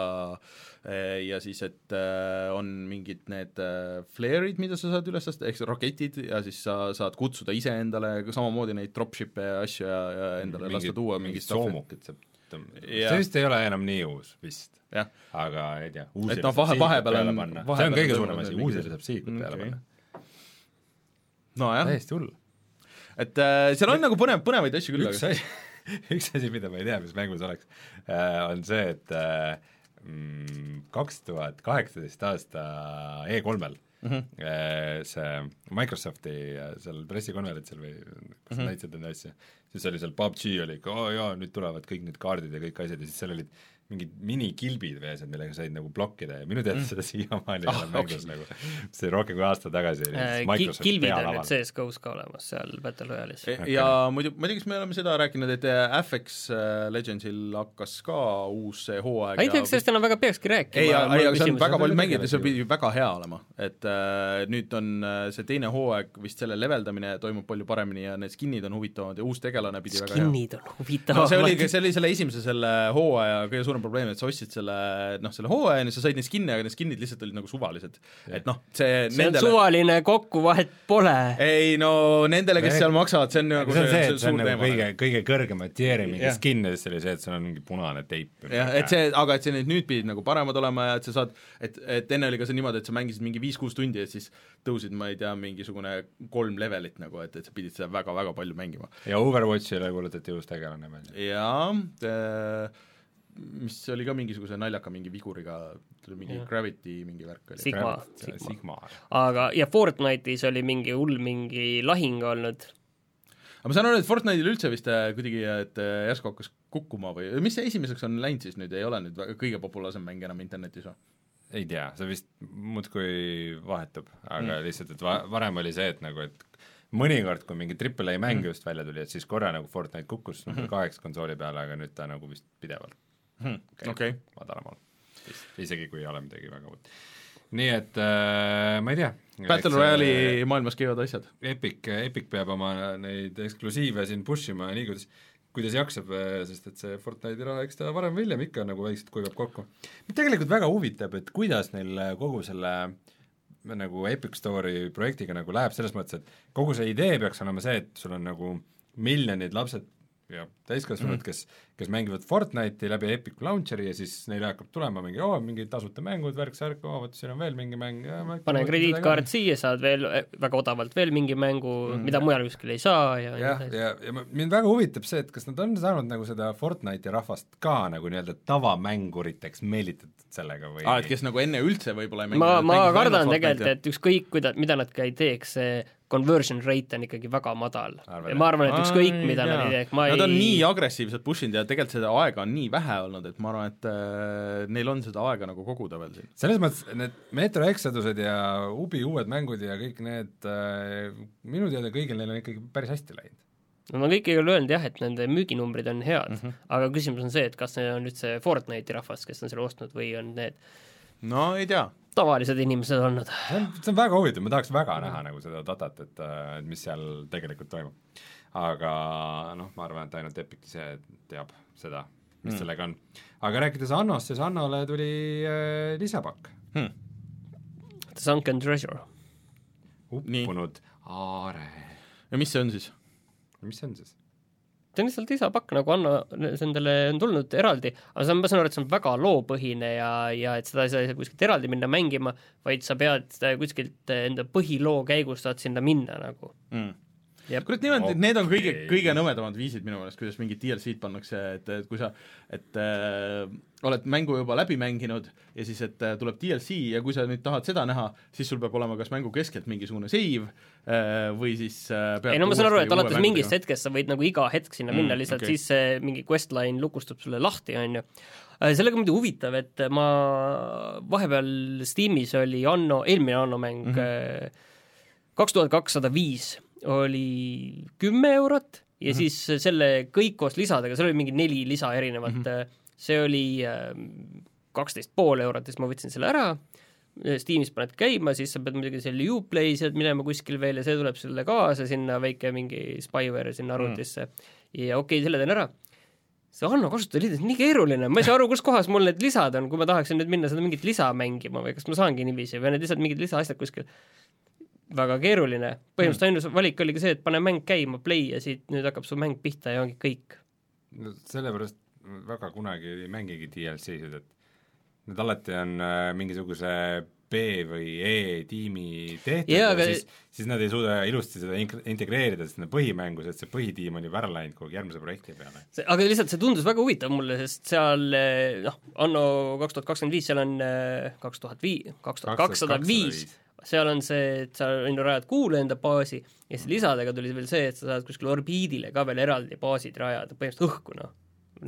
eh, ja siis, et äh, on mingid need äh, flare'id, mida sa saad üles lasta, ehk siis raketid ja siis sa saad kutsuda iseendale samamoodi neid dropship'e ja asju ja, ja endale lasta tuua mingit soomukit saab tõmmata, Jah. see vist ei ole enam nii uus vist, aga ei tea, Et uusi noh, vahe- vahepeal on- see on kõige on suurem asi, mingi- uusi saab sihikut peale Okei. panna, nojah, täiesti hull. et äh, seal on nagu põnev, põnevaid asju küll, üks asi, *laughs* üks asi, mida ma ei tea, mis mängus oleks, on see, et mm, kaks tuhat kaheksateist aasta E3-l mm -hmm. see Microsofti äh, seal pressikonverentsil või kus mm -hmm. Mhm. näitasid neid asju, siis oli seal PUBG oli ikka, oo jaa, nüüd tulevad kõik need kaardid ja kõik asjad ja siis seal olid mingid minikilbid või asjad, millega said nagu blokkida ja minu teada seda siiamaani ei Ah, ole mängus nagu, see oli rohkem kui aasta tagasi oli siis Microsofti Äh, kilvid on nüüd CSGO-s ka olemas seal Battle Royale'is. E- ja muidu, ma ei tea, kas me oleme seda rääkinud, et äh, FX äh, Legendsil hakkas ka uus see hooaeg ma ei tea, kas sellest enam väga peakski rääkima. ei, ei, aga see on väga palju on mängida, see pidi väga hea olema, et äh, nüüd on äh, see teine hooaeg, vist selle leveldamine toimub palju paremini ja need skin'id on huvitavamad ja uus tegelane pidi väga hea. Skinnid on no huvitavad see oligi, see oli selle esimese selle hooaja kõige suurem probleem, et sa ostsid selle noh, selle hooaja ja sa said neid skin'e, aga need skin'id lihtsalt olid nagu suvalised. et noh, see see on nendele suvaline kokku, vahet pole. ei no nendele, kes seal maksavad, see on nagu see on see, et see suur on nagu teema. kõige, kõige kõrgema tier'i mingi skin ja siis oli see, et seal on mingi punane teip. jah, et see, aga et see nüüd, nüüd pidid nagu paremad olema ja et sa saad, et, et enne oli ka see niimoodi, et sa mängisid mingi viis-kuus tundi ja siis tõusid, ma ei tea, mingisugune kolm levelit nagu, et, et sa pidid seda väga-väga palju mängima. ja Overwatchile kuulutati uus tegelane välja. jaa, mis oli ka mingisuguse naljaka mingi viguriga, tuli mingi Jah. Gravity mingi värk oli. Sigma, Sigma, Sigma. Aga, ja Fortnite'is oli mingi hull mingi lahing olnud. aga ma saan aru, et Fortnite'il üldse vist äh, kuidagi, et äh, järsku hakkas kukkuma või mis see esimeseks on läinud siis nüüd, ei ole nüüd väga kõige populaarsem mäng enam internetis või? ei tea, see vist muudkui vahetub, aga Mm. mm. lihtsalt, et va-, varem oli see, et nagu, et mõnikord, kui mingi Triple A mäng just välja tuli, et siis korra nagu Fortnite kukkus number kaheksa konsooli peale, aga nüüd ta nagu vist pidevalt käib okei, madalamal. isegi kui ei ole midagi väga uut. nii et äh, ma ei tea. Battle Royale'i maailmas käivad asjad. Epic, Epic peab oma neid eksklusiive siin push ima nii, kuidas kuidas jaksab, sest et see Fortnite'i raha, eks ta varem või hiljem ikka nagu vaikselt kuivab kokku. mind tegelikult väga huvitab, et kuidas neil kogu selle nagu Epic Store'i projektiga nagu läheb, selles mõttes, et kogu see idee peaks olema see, et sul on nagu miljonid lapsed ja täiskasvanud mm, kes, kes mängivad Fortnite'i läbi Epic Launcheri ja siis neile hakkab tulema mingi, oo, mingid tasuta mängud, värk-särk, oo, vot siin on veel mingi mäng. pane krediitkaart siia, saad veel väga odavalt veel mingi mängu mm, mida mujal kuskil ei saa ja jah, ja, ja, ja mind väga huvitab see, et kas nad on saanud nagu seda Fortnite'i rahvast ka nagu nii-öelda tavamänguriteks meelitatud sellega või aa, et kes nagu enne üldse võib-olla ei ma, ma kardan tegelikult, et ükskõik, kuida-, mida nad ka ei teeks, see conversion rate on ikkagi väga madal. ja ma arvan, et ükskõik, mida nad ei teeks, ma Nad ei on nii agressiivselt push inud ja tegelikult seda aega on nii vähe olnud, et ma arvan, et äh, neil on seda aega nagu koguda veel siin. selles mõttes need Metro Exodused ja Ubi uued mängud ja kõik need äh, minu teada kõigil neil on ikkagi päris hästi läinud. Nad on kõik küll öelnud jah, et nende müüginumbrid on head mm, -hmm. aga küsimus on see, et kas see on nüüd see Fortnite'i rahvas, kes on selle ostnud või on need no ei tea. Tavalised inimesed olnud. see on, väga huvitav, ma tahaks väga näha nagu seda datat, et, et mis seal tegelikult toimub. aga noh, ma arvan, et ainult Epic ise teab seda, mis mm. sellega on. aga rääkides Annost, siis Annole tuli äh, lisapakk Hmm. The Sunken Treasure. uppunud aare. ja mis see on siis? mis see on siis? See on lihtsalt lisapakk, nagu Anno, see endale on tulnud eraldi, aga see on, ma saan aru, et see on väga loopõhine ja, ja et seda ei saa kuskilt eraldi minna mängima, vaid sa pead kuskilt enda põhiloo käigus saad sinna minna nagu mm. Jep. kurat, niimoodi, need on kõige kõige nõmedamad viisid minu meelest, kuidas mingid DLC-d pannakse, et, et kui sa, et äh, oled mängu juba läbi mänginud ja siis, et äh, tuleb DLC ja kui sa nüüd tahad seda näha, siis sul peab olema kas mängu keskelt mingisugune save äh, või siis äh, ei no ma saan aru, et alates mingist hetkest sa võid nagu iga hetk sinna Mm, minna, lihtsalt okay. siis see mingi questline lukustub sulle lahti, on ju. sellega on muidu huvitav, et ma vahepeal Steamis oli Anno, eelmine Anno mäng Mhm. kaks tuhat kakssada viis oli kümme eurot ja mm -hmm. siis selle kõik koos lisadega, seal oli mingi neli lisa erinevat mm, -hmm. see oli kaksteist pool eurot ja siis ma võtsin selle ära, Steamis paned käima, siis sa pead muidugi selle Uplay sealt minema kuskil veel ja see tuleb sulle kaasa sinna, väike mingi spyware sinna arvutisse mm. ja okei okay,, selle teen ära. see Anno kasutajaliidus on nii keeruline, ma ei saa aru, kus kohas mul need lisad on, kui ma tahaksin nüüd minna seda mingit lisa mängima või kas ma saangi niiviisi või need lihtsalt mingid lisaasjad kuskil väga keeruline, põhimõtteliselt ainus valik oligi see, et pane mäng käima, play ja siit nüüd hakkab su mäng pihta ja ongi kõik. no sellepärast väga kunagi ei mängigi DLC-sid, et need alati on äh, mingisuguse B või E tiimi tehtud ja aga- siis, siis nad ei suuda ilusti seda integreerida sinna põhimängu, sest see põhitiim on juba ära läinud kogu järgmise projekti peale. aga lihtsalt see tundus väga huvitav mulle, sest seal eh, noh, anno kaks tuhat kakskümmend viis, seal on eh, kaks tuhat vii-, kaks tuhat kakssada viis, seal on see, et sa on ju rajad kuule enda baasi ja siis lisadega tuli veel see, et sa saad kuskile orbiidile ka veel eraldi baasid rajada, põhimõtteliselt õhku noh.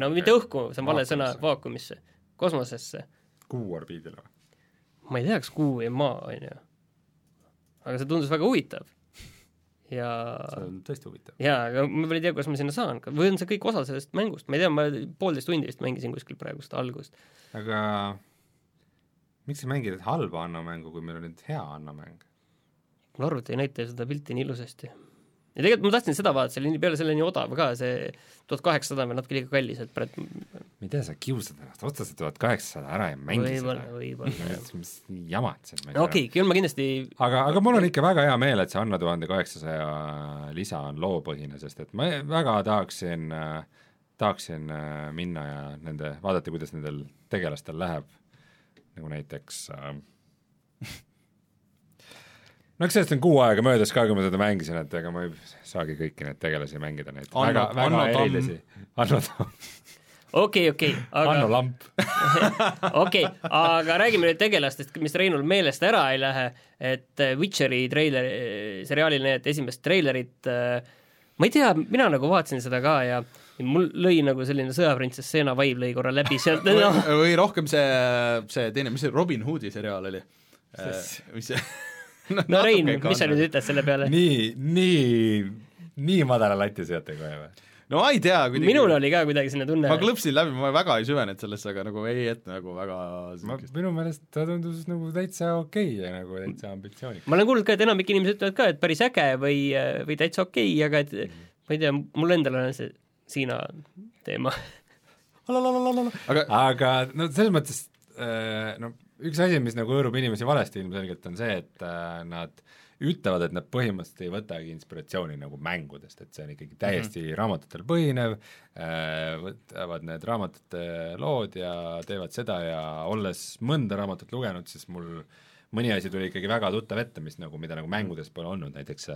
no mitte õhku, see on vale sõna, vaakumisse, kosmosesse. kuu orbiidil või? Ma ei tea, kas kuu või maa, on ju. aga see tundus väga huvitav. ja see on tõesti huvitav. jaa, aga ma veel ei tea, kuidas ma sinna saan, või on see kõik osa sellest mängust, ma ei tea, ma poolteist tundi vist mängisin kuskil praegu seda algust. aga miks sa mängid halba Anno mängu, kui meil on nüüd hea Anno mäng? mul arvuti ei näita seda pilti nii ilusasti. Ja tegelikult ma tahtsin seda vaadata, see oli peale selle nii odav ka, see tuhat kaheksasada on veel natuke liiga kallis, et praegu ma ei tea, sa kiusad ennast, osta see tuhat kaheksasada ära ja mängi võib-olla, seda. võib-olla. *laughs* mis jamad see on? okei, küll ma kindlasti aga, aga mul on ikka väga hea meel, et see Anno tuhande kaheksasaja lisa on loopõhine, sest et ma väga tahaksin tahaksin äh, minna ja nende, vaadata, kuidas nendel tegelastel läheb, nagu näiteks äh, no eks sellest on kuu aega möödas ka, kui ma seda mängisin, et ega ma ei saagi kõiki neid tegelasi mängida, neid Anno- väga, väga Anno erilisi. Anno Tamm, okei, okei, Anno aga Lamp. *laughs* okei, aga räägime nüüd tegelastest, mis Reinul meelest ära ei lähe, et äh, Witcheri treiler, seriaalil need esimest treilerit äh, ma ei tea, mina nagu vaatasin seda ka ja mul lõi nagu selline sõjaprintsess Seena vibe lõi korra läbi sealt, või, noh, või rohkem see, see teine, mis see Robin Hoodi seriaal oli? mis see *laughs* no Rein, mis sa nüüd ütled selle peale? nii, nii, nii madala lati seate kohe või? no ma ei tea, kuidagi minul oli ka kuidagi selline tunne ma, klõpsin läbi, ma väga ei süvenenud sellesse, aga nagu ei ette nagu väga ma, minu meelest ta tundus nagu täitsa okei okay ja nagu täitsa ambitsioonikas. ma olen kuulnud ka, et enamik inimesi ütlevad ka, et päris äge või, või täitsa okei okay,, aga et ma ei tea, mul endal on see Siina teema. aga aga no selles mõttes äh, no üks asi, mis nagu hõõrub inimesi valesti ilmselgelt, on see, et äh, nad ütlevad, et nad põhimõtteliselt ei võtagi inspiratsiooni nagu mängudest, et see on ikkagi täiesti mm -hmm. raamatutel põhinev äh,, võtavad need raamatute lood ja teevad seda ja olles mõnda raamatut lugenud, siis mul mõni asi tuli ikkagi väga tuttav ette, mis nagu, mida nagu mängudes pole olnud, näiteks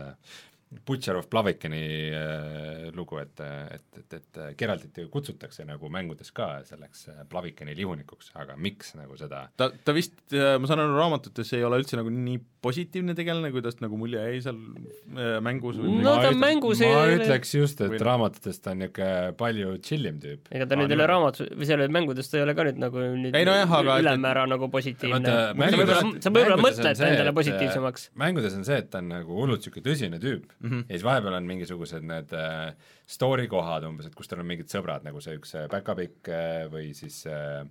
äh, Butcher of Blavikeni äh, lugu, et, et, et, et Geraltit ju kutsutakse nagu mängudes ka selleks äh, Blavikeni lihunikuks, aga miks nagu seda ta, ta vist, ma saan aru, raamatutes ei ole üldse nagu nii positiivne tegelane, kuidas nagu mulje jäi seal äh, mängus või No ma ta mängus ma ei- ütleks just, et või- raamatutest ta on niisugune palju chillim tüüp. ega ta nüüd ei ole raamat, või seal mängudes ta ei ole ka nüüd nagu nüüd Ei nojah, aga et- ülemäära nagu positiivne sa võib-olla, sa võib-olla mõtled endale et, positiivsemaks. mängudes on see, et ta on nagu hullult niisugune tõsine tüüp mm -hmm. ja siis vahepeal on mingisugused need äh, story kohad umbes, et kus tal on mingid sõbrad, nagu see üks äh, päkapikk äh, või siis äh,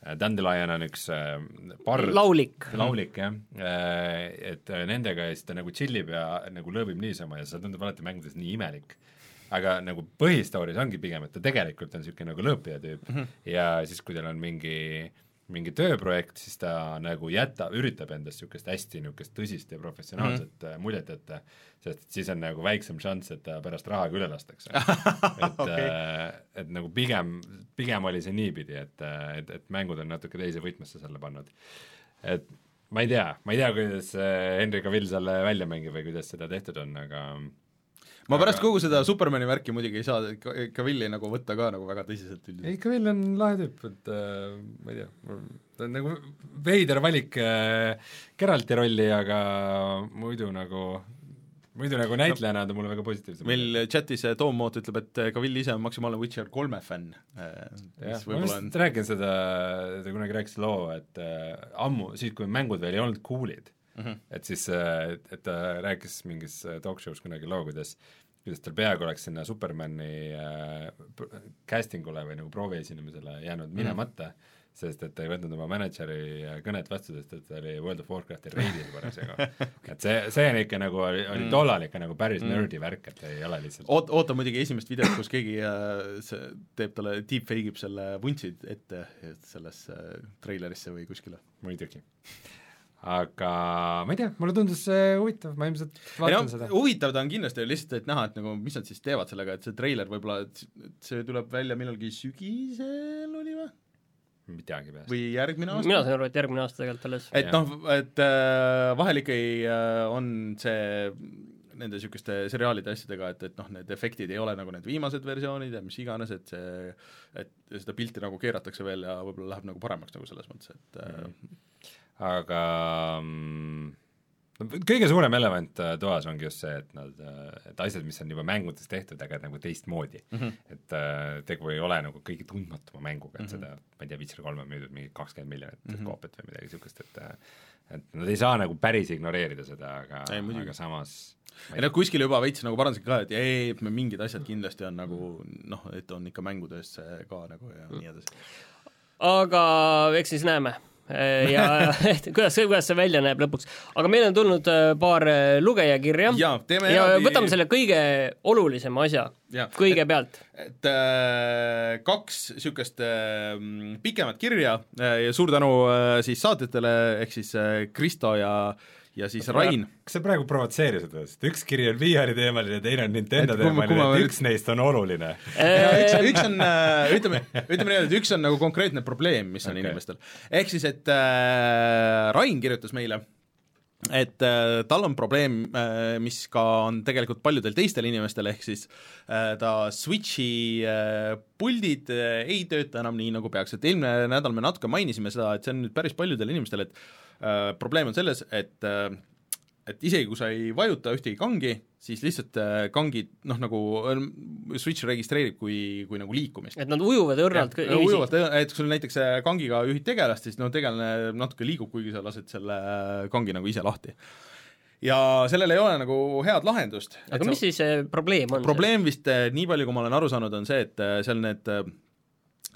Dandelion on üks äh, parr, laulik. laulik jah, et äh, nendega ja siis ta nagu tšillib ja nagu lõõbib niisama ja see tundub alati mängudes nii imelik. aga nagu põhistooris ongi pigem, et ta tegelikult on niisugune nagu lõõpija tüüp mm -hmm. ja siis, kui tal on mingi mingi tööprojekt, siis ta nagu jätab, üritab endast niisugust hästi niisugust tõsist ja professionaalset mm -hmm. muljet jätta, sest et siis on nagu väiksem šanss, et ta pärast rahaga üle lastakse. *laughs* et Okei. äh, et nagu pigem, pigem oli see niipidi, et, et, et mängud on natuke teise võtmesse selle pannud. et ma ei tea, ma ei tea, kuidas äh, Henry Cavill selle välja mängib või kuidas seda tehtud on, aga ma pärast aga- kogu seda Supermani värki muidugi ei saa Ka- Cavilli nagu võtta ka nagu väga tõsiselt ei, üldiselt. Cavill on lahe tüüp, et äh, ma ei tea, ta on nagu veider valik äh, Geralti rolli, aga muidu nagu, muidu nagu näitlejana on ta mulle väga positiivse meil chatis äh, Tom Moot ütleb, et Cavill ise on maksimaalne Witcher kolme fänn. mis ma võib-olla on vist räägin seda, ta kunagi rääkis loo, et äh, ammu, siis kui mängud veel ei olnud cool'id mm, -hmm. et siis äh,, et, ta rääkis mingis äh, talk show's kunagi loo, kuidas kuidas tal peaaegu oleks sinna Supermani äh, casting ule või nagu prooviesinemisele jäänud minemata mm, sest et ta ei võtnud oma mänedžeri äh, kõnet vastu, sest et ta oli World of Warcrafti reidil parasjagu *laughs* et see, see on ikka nagu, oli, oli tollal ikka nagu päris mm. nerdi värk, et ei ole lihtsalt oot-, oota muidugi esimest videot, kus keegi äh, see teeb talle, deepfake ib selle vuntsi ette sellesse äh, treilerisse või kuskile. muidugi. Aga ma ei tea, mulle tundus see huvitav, ma ilmselt vaatan no, seda. huvitav ta on kindlasti, lihtsalt et näha, et nagu mis nad siis teevad sellega, et see treiler võib-olla, et see tuleb välja millalgi sügisel oli või? ei teagi peast. või järgmine aasta? mina sain aru, et järgmine aasta tegelikult alles. et noh, et äh, vahel ikkagi äh, on see nende niisuguste seriaalide asjadega, et, et noh, need efektid ei ole nagu need viimased versioonid ja mis iganes, et see, et seda pilti nagu keeratakse veel ja võib-olla läheb nagu paremaks nagu selles mõttes, et äh, aga mm, no kõige suurem elevant äh, toas ongi just see, et nad, et asjad, mis on juba mängudes tehtud, aga nagu teistmoodi mm. -hmm. et äh, tegu ei ole nagu kõige tundmatuma mänguga, et mm -hmm. seda, ma ei tea, Witcher kolm on müüdud mingi kakskümmend miljonit mm -hmm. koopiat või midagi niisugust, et äh, et nad ei saa nagu päris ignoreerida seda, aga Ei,, aga samas ma ja noh, kuskil juba veits nagu parandasid ka, et ei, et me mingid asjad kindlasti on nagu noh, et on ikka mängudes see ka nagu ja nii edasi. aga eks siis näeme ja *laughs* et kuidas, kuidas see välja näeb lõpuks. aga meil on tulnud äh, paar äh, lugejakirja ja eraldi- võtame selle kõige olulisema asja kõigepealt. et äh, kaks niisugust äh, pikemat kirja äh, ja suur tänu äh, siis saatjatele, ehk siis äh, Kristo ja ja siis Rain. kas sa praegu provotseerisid või, sest üks kiri on VR-i teemaline ja teine on Nintendo teemaline, ma et üks neist on oluline. üks, üks on, ütleme, ütleme niimoodi, et üks on nagu konkreetne probleem, mis on okay. inimestel. ehk siis, et äh, Rain kirjutas meile, et äh, tal on probleem äh,, mis ka on tegelikult paljudel teistel inimestel, ehk siis äh, ta Switchi äh, puldid äh, ei tööta enam nii, nagu peaks, et eelmine nädal me natuke mainisime seda, et see on nüüd päris paljudel inimestel, et äh, probleem on selles, et äh, et isegi kui sa ei vajuta ühtegi kangi, siis lihtsalt äh, kangid noh, nagu äh, Switch registreerib kui, kui nagu liikumist. et nad ujuvad õrnalt Ja, ujuvalt, et kui sul näiteks äh, kangiga juhid tegelast, siis no tegelane natuke liigub, kuigi sa lased selle äh, kangi nagu ise lahti. ja sellel ei ole nagu head lahendust. aga mis siis see probleem on? probleem vist nii palju, kui ma olen aru saanud, on see, et seal need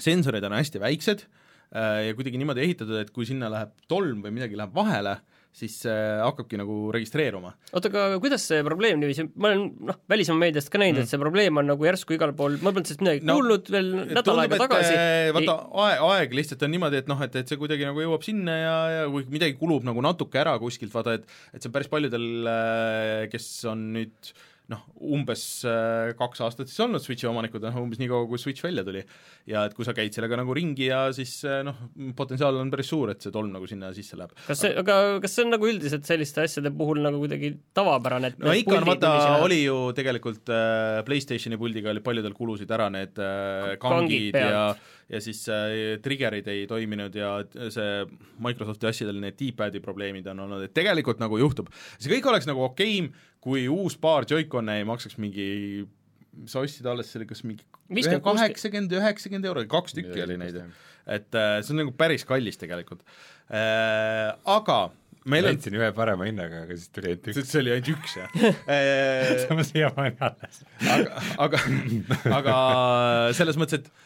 sensorid on hästi väiksed eh, ja kuidagi niimoodi ehitatud, et kui sinna läheb tolm või midagi läheb vahele, siis see hakkabki nagu registreeruma. oota, aga kuidas see probleem niiviisi, ma olen noh, välismaa meediast ka näinud mm., et see probleem on nagu järsku igal pool, ma polnud sellest midagi No, kuulnud veel nädal aega tagasi. vaata, aeg, aeg lihtsalt on niimoodi, et noh, et, et see kuidagi nagu jõuab sinna ja, ja kui midagi kulub nagu natuke ära kuskilt, vaata et et see on päris paljudel, kes on nüüd noh, umbes äh, kaks aastat siis olnud Switchi omanikud, noh umbes nii kaua, kui Switch välja tuli. ja et kui sa käid sellega nagu ringi ja siis äh, noh, potentsiaal on päris suur, et see tolm nagu sinna sisse läheb. kas see, aga kas see on nagu üldiselt selliste asjade puhul nagu kuidagi tavapärane, et no ikka on, vaata oli ju tegelikult äh, Playstationi puldiga oli paljudel kulusid ära need äh, Kangid kangid ja pealt. Ja siis äh, trigger'id ei toiminud ja see Microsofti asjadel need D-pad'i probleemid on olnud, et tegelikult nagu juhtub. see kõik oleks nagu okeim, kui uus paar Joy-Con'e ei maksaks mingi sa ostsid alles selle kas mingi 50, kaheksakümmend, üheksakümmend euro, kaks tükki oli neid, et äh, see on nagu päris kallis tegelikult äh,. Aga meil on leidsin ühe parema hinnaga, aga siis tuli ainult üks. see oli ainult üks jah *laughs* äh, see on siiamaani alles. aga, aga, aga selles mõttes, et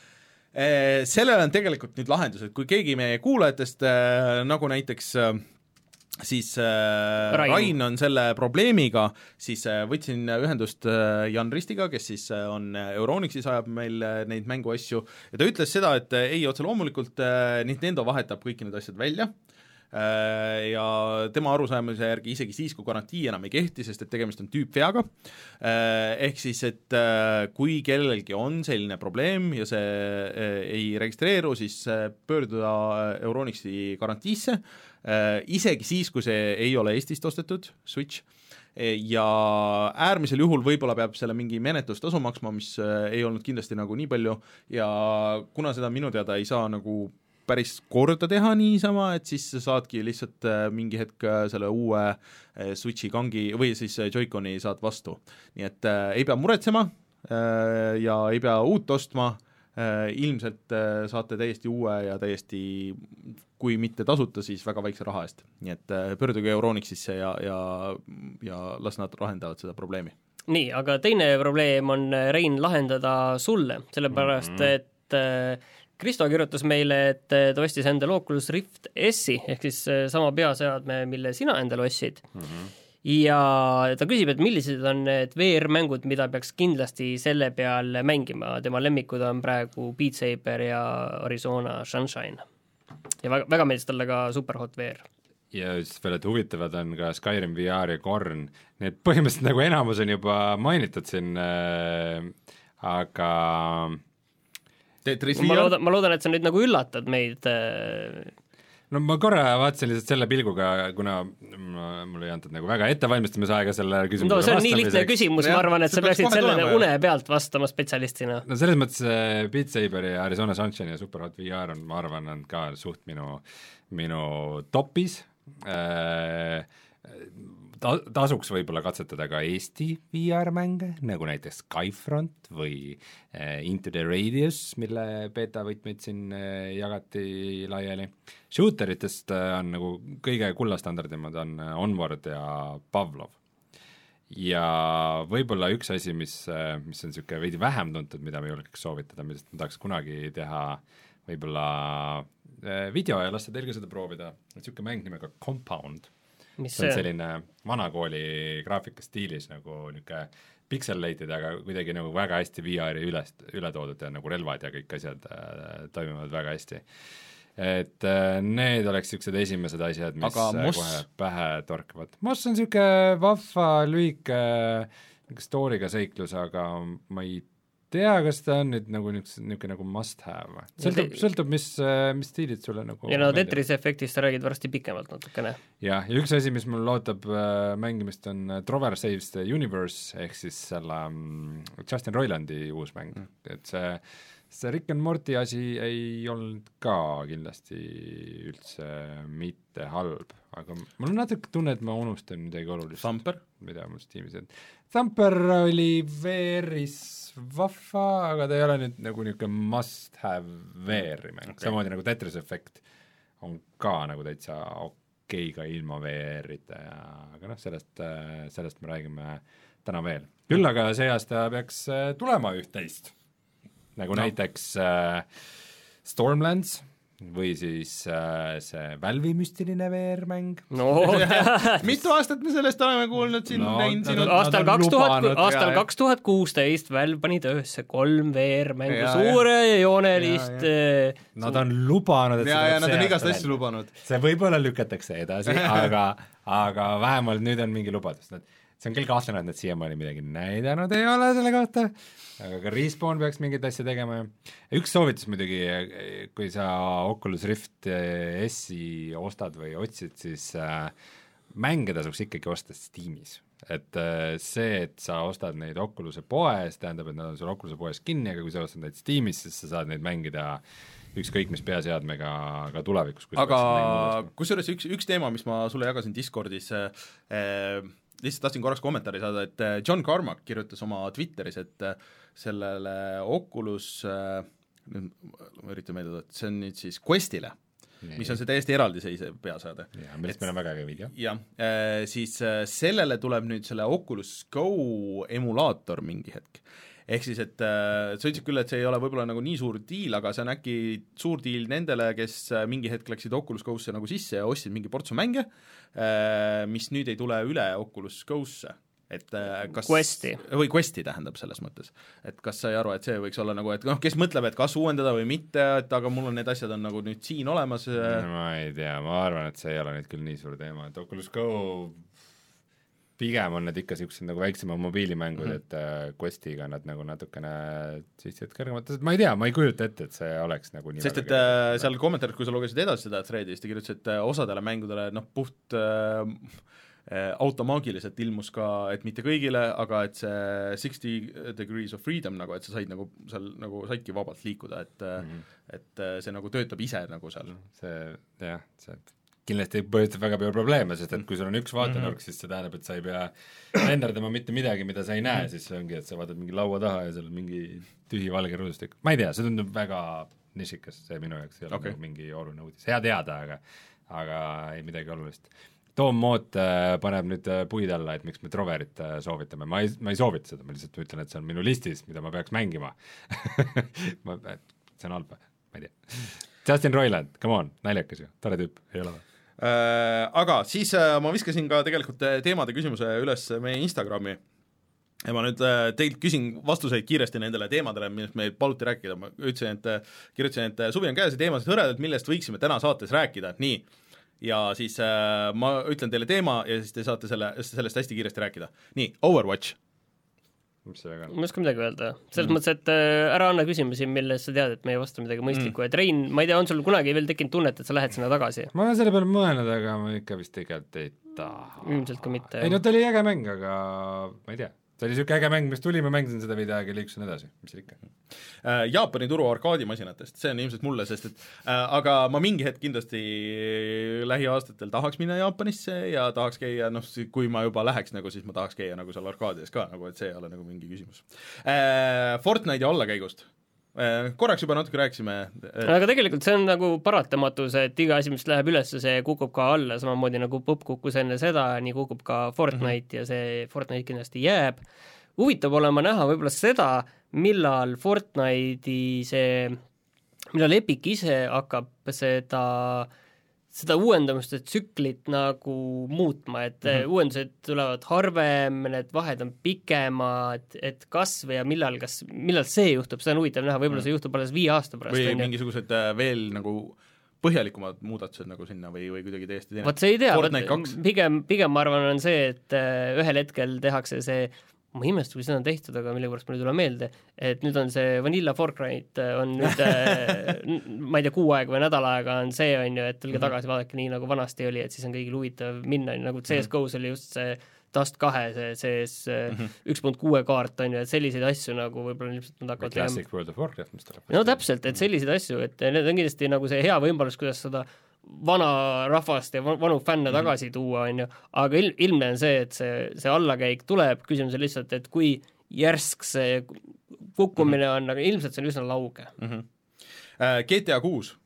sellele on tegelikult nüüd lahendus, et kui keegi meie kuulajatest eh, nagu näiteks eh, siis Rain. Rain on selle probleemiga, siis võtsin ühendust Jan Ristiga, kes siis on Euronixis, ajab meil neid mänguasju. Ja ta ütles seda, et ei, otse loomulikult Nintendo vahetab kõik need asjad välja ja tema arusaamise järgi isegi siis, kui garantii enam ei kehti, sest et tegemist on tüüpveaga. Äh,, ehk siis, et äh, kui kellelgi on selline probleem ja see äh, ei registreeru, siis äh, pöörduda Euronixi garantiisse. Äh,, isegi siis, kui see ei ole Eestist ostetud Switch. Ja äärmisel juhul võib-olla peab selle mingi menetlustasu maksma, mis äh, ei olnud kindlasti nagu nii palju. Ja kuna seda minu teada ei saa nagu päris korda teha niisama, et siis sa saadki lihtsalt äh, mingi hetk äh, selle uue äh, Switchi kangi või siis Joy-Coni saad vastu. nii et äh, ei pea muretsema äh, ja ei pea uut ostma äh,, ilmselt äh, saate täiesti uue ja täiesti kui mitte tasuta, siis väga väikse raha eest. nii et äh, pöörduge Euronixisse ja, ja, ja las nad lahendavad seda probleemi. nii, aga teine probleem on, Rein, lahendada sulle, sellepärast mm -hmm. et äh, Kristo kirjutas meile, et äh, ta ostis endale Oculus Rift S-i ehk siis äh, sama peaseadme, mille sina endale ostsid mm. -hmm. ja ta küsib, et millised on need VR-mängud, mida peaks kindlasti selle peal mängima, tema lemmikud on praegu Beat Saber ja Arizona Sunshine. ja väga, väga meeldis talle ka Superhot VR. ja siis veel, et huvitavad on ka Skyrim VR ja Korn, need põhimõtteliselt nagu enamus on juba mainitud siin äh,, aga Tetris ma loodan, ma loodan, et sa nüüd nagu üllatad meid äh, no ma korra vaatasin lihtsalt selle pilguga, kuna mul ei antud nagu väga ettevalmistamisaega selle küsimusele no see on nii lihtne küsimus, ma arvan, et see sa peaks peaksid sellele tulema une pealt vastama spetsialistina. no selles mõttes äh, Beat Saber ja Arizona Sunshine ja Superhot VR on, ma arvan, on ka suht minu, minu topis äh,. Ta-, tasuks võib-olla katsetada ka Eesti VR-mänge, nagu näiteks Skyfront või äh, Into the Radius, mille beeta võtmeid siin äh, jagati laiali. Shooteritest äh, on nagu kõige kullastandardimad on Onward ja Pavlov ja võib-olla üks asi, mis, mis on niisugune veidi vähem tuntud, mida ma julgeks soovitada, millest ma tahaks kunagi teha võib-olla eh, video ja lasta teil ka seda proovida, niisugune mäng nimega Compound. Mis see on see on? selline vanakooli graafika stiilis nagu niisugune pixelated, aga kuidagi nagu väga hästi VR-i üles, üle toodud ja nagu relvad ja kõik asjad äh, toimivad väga hästi. et äh, need oleks niisugused esimesed asjad, mis Aga äh, Moss? kohe pähe torkavad. Moss on niisugune vahva lühike niisugune story'ga seiklus, aga ma ei tea, kas ta on nüüd nagu niisugune, nagu must have või? sõltub, sõltub, mis, mis stiilid sulle nagu ja no. Tetrise efektist sa räägid varsti pikemalt natukene. jah, ja üks asi, mis mul ootab äh, mängimist, on äh, Trover Saves the Universe ehk siis selle mm, Justin Roilandi uus mäng mm., et see see Rick and Morty asi ei olnud ka kindlasti üldse mitte halb, aga mul on natuke tunne, et ma unustan midagi olulist. Thumper? mida mul Steamis on. Thumper oli VR-is vahva, aga ta ei ole nüüd nagu niisugune must have VR-i mäng okay., samamoodi nagu Tetris Effect on ka nagu täitsa okei okay ka ilma VR-ita ja aga noh, sellest, sellest me räägime täna veel. küll aga see aasta peaks äh, tulema üht-teist nagu no. näiteks äh, Stormlands või siis äh, see Valve'i müstiline VR-mäng no *laughs* mitu aastat me sellest oleme kuulnud siin No, näinud siin aastal kaks tuhat, aastal kaks tuhat kuusteist Valve pani töösse kolm VR-mängu, suurejoonelist eh, Nad on lubanud, et ja, ja nad on igast asju lubanud. See võib-olla lükatakse edasi *laughs* aga, aga vähemalt nüüd on mingi lubadus, nad see on küll kahtlane, et nad siiamaani midagi näidanud ei ole selle kohta, aga ka Respawn peaks mingeid asju tegema ja üks soovitus muidugi, kui sa Oculus Rift S-i ostad või otsid, siis äh, mänge tasuks ikkagi osta Steamis. et äh, see, et sa ostad neid Oculus'e poes, tähendab, et nad on sul Oculus'e poes kinni, aga kui sa ostad neid Steamis, siis sa saad neid mängida ükskõik mis peaseadmega ka tulevikus. aga kusjuures üks, üks teema, mis ma sulle jagasin Discordis äh,, lihtsalt tahtsin korraks kommentaari saada, et äh, John Carmack kirjutas oma Twitteris, et äh, sellele Oculus äh, nüüd ma üritan meelde tuletada, see on nüüd siis Questile, mis on see täiesti eraldiseisev peaseade. jaa, millest meil on väga hea video. jah, siis sellele tuleb nüüd selle Oculus Go emulaator mingi hetk. Ehk siis, et äh, sa ütlesid küll, et see ei ole võib-olla nagu nii suur diil, aga see on äkki suur diil nendele, kes äh, mingi hetk läksid Oculus Go'sse nagu sisse ja ostsid mingi portsu mänge, mis nüüd ei tule üle Oculus Go'sse. Et äh, kas Questi. või Questi tähendab selles mõttes, et kas sai aru, et see võiks olla nagu, et noh, kes mõtleb, et kas uuendada või mitte, et aga mul on need asjad on nagu nüüd siin olemas äh, ma ei tea, ma arvan, et see ei ole nüüd küll nii suur teema, et Oculus Go pigem on need ikka niisugused nagu väiksemad mobiilimängud mm, -hmm. et äh, Questiga nad nagu natukene sissevad kõrgemad, ma ei tea, ma ei kujuta ette, et see oleks nagu nii sest et äh, seal kommentaaris, kui sa lugesid edasi seda thread'i, siis ta kirjutas, et äh, osadele mängudele noh, puht äh, äh, automaagiliselt ilmus ka, et mitte kõigile, aga et see sixty degrees of freedom nagu, et sa said nagu seal nagu saidki vabalt liikuda, et mm. -hmm. et see nagu töötab ise nagu seal. see jah, see kindlasti põhjustab väga palju probleeme, sest et kui sul on üks vaatenurk, siis see tähendab, et sa ei pea renderdama mitte midagi, mida sa ei näe, siis see ongi, et sa vaatad mingi laua taha ja seal on mingi tühi valge ruudustik, ma ei tea, see tundub väga nišikas, see minu jaoks ei ole okay. mingi oluline uudis, hea teada, aga aga ei midagi olulist. Tom Moot äh, paneb nüüd äh, puid alla, et miks me Troverit äh, soovitame, ma ei, ma ei soovita seda, ma lihtsalt ütlen, et see on minu listis, mida ma peaks mängima *laughs* ma, see on halb, ma ei tea. Justin Roiland, come on, naljakas ju, tore tüüp, ei ole või? Äh, aga siis äh, ma viskasin ka tegelikult äh, teemade küsimuse üles meie Instagrami ja ma nüüd teilt küsin vastuseid kiiresti nendele teemadele, millest meil paluti rääkida, ma ütlesin, et kirjutasin, et suvi on käes ja teemasid hõredalt, millest võiksime täna saates rääkida, nii. ja siis ma ütlen teile teema ja siis te saate selle, sellest hästi kiiresti rääkida. nii, Overwatch. Mis see väga on? ma ei oska midagi öelda, selles mõttes, et äh, ära anna küsimusi, milles sa tead, et me ei vasta midagi mõistlikku mm., et Rein, ma ei tea, on sul kunagi veel tekkinud tunnet, et sa lähed sinna tagasi? ma olen selle peale mõelnud, aga ma ikka vist tegelikult ei taha. ilmselt ka mitte ei no ta oli äge mäng, aga ma ei tea, see oli niisugune äge mäng, mis tuli, ma mängisin seda veidi aega ja liikusin edasi, mis seal ikka. Äh, Jaapani turu arkaadimasinatest, see on ilmselt mulle, sest et äh, aga ma mingi hetk kindlasti lähiaastatel tahaks minna Jaapanisse ja tahaks käia, noh, kui ma juba läheks nagu, siis ma tahaks käia nagu seal arkaadides ka nagu, et see ei ole nagu mingi küsimus äh,. Fortnite'i allakäigust äh, korraks juba natuke rääkisime äh, aga tegelikult see on nagu paratamatus, et iga asi, mis läheb üles, see kukub ka alla, samamoodi nagu popp kukkus enne seda, nii kukub ka Fortnite mm -hmm. ja see Fortnite kindlasti jääb. huvitav olema näha võib-olla seda, millal Fortnite'i see, millal Epic ise hakkab seda seda uuendamuste tsüklit nagu muutma, et mm -hmm. uuendused tulevad harvem, need vahed on pikemad, et kas või ja millal, kas, millal see juhtub, seda on huvitav näha, võib-olla see juhtub alles viie aasta pärast, või mingisugused äh, veel nagu põhjalikumad muudatused nagu sinna või, või kuidagi täiesti teine. Vot see ei tea, pigem, pigem ma arvan, on see, et äh, ühel hetkel tehakse see ma ei imesta, kui seda on tehtud, aga millegipärast mul ei tule meelde, et nüüd on see Vanilla Fortnite äh, on nüüd äh, *laughs* ma ei tea, kuu aega või nädal aega on see, on ju, et tulge tagasi, vaadake nii, nagu vanasti oli, et siis on kõigil huvitav minna, nagu CS GO-s oli just see Dust kahe see sees üks punkt kuue kaart, on ju, et selliseid asju nagu võib-olla ilmselt nad hakkavad Classic World of Warcraft, mis tuleb. no täpselt, et selliseid asju, et need on kindlasti nagu see hea võimalus, kuidas seda vana rahvast ja va- vanu fänne tagasi tuua, on ju, aga il-, ilmne on see, et see, see allakäik tuleb, küsimus on lihtsalt, et kui järsk see kukkumine on, aga ilmselt see on üsna lauge. Äh, GTA kuus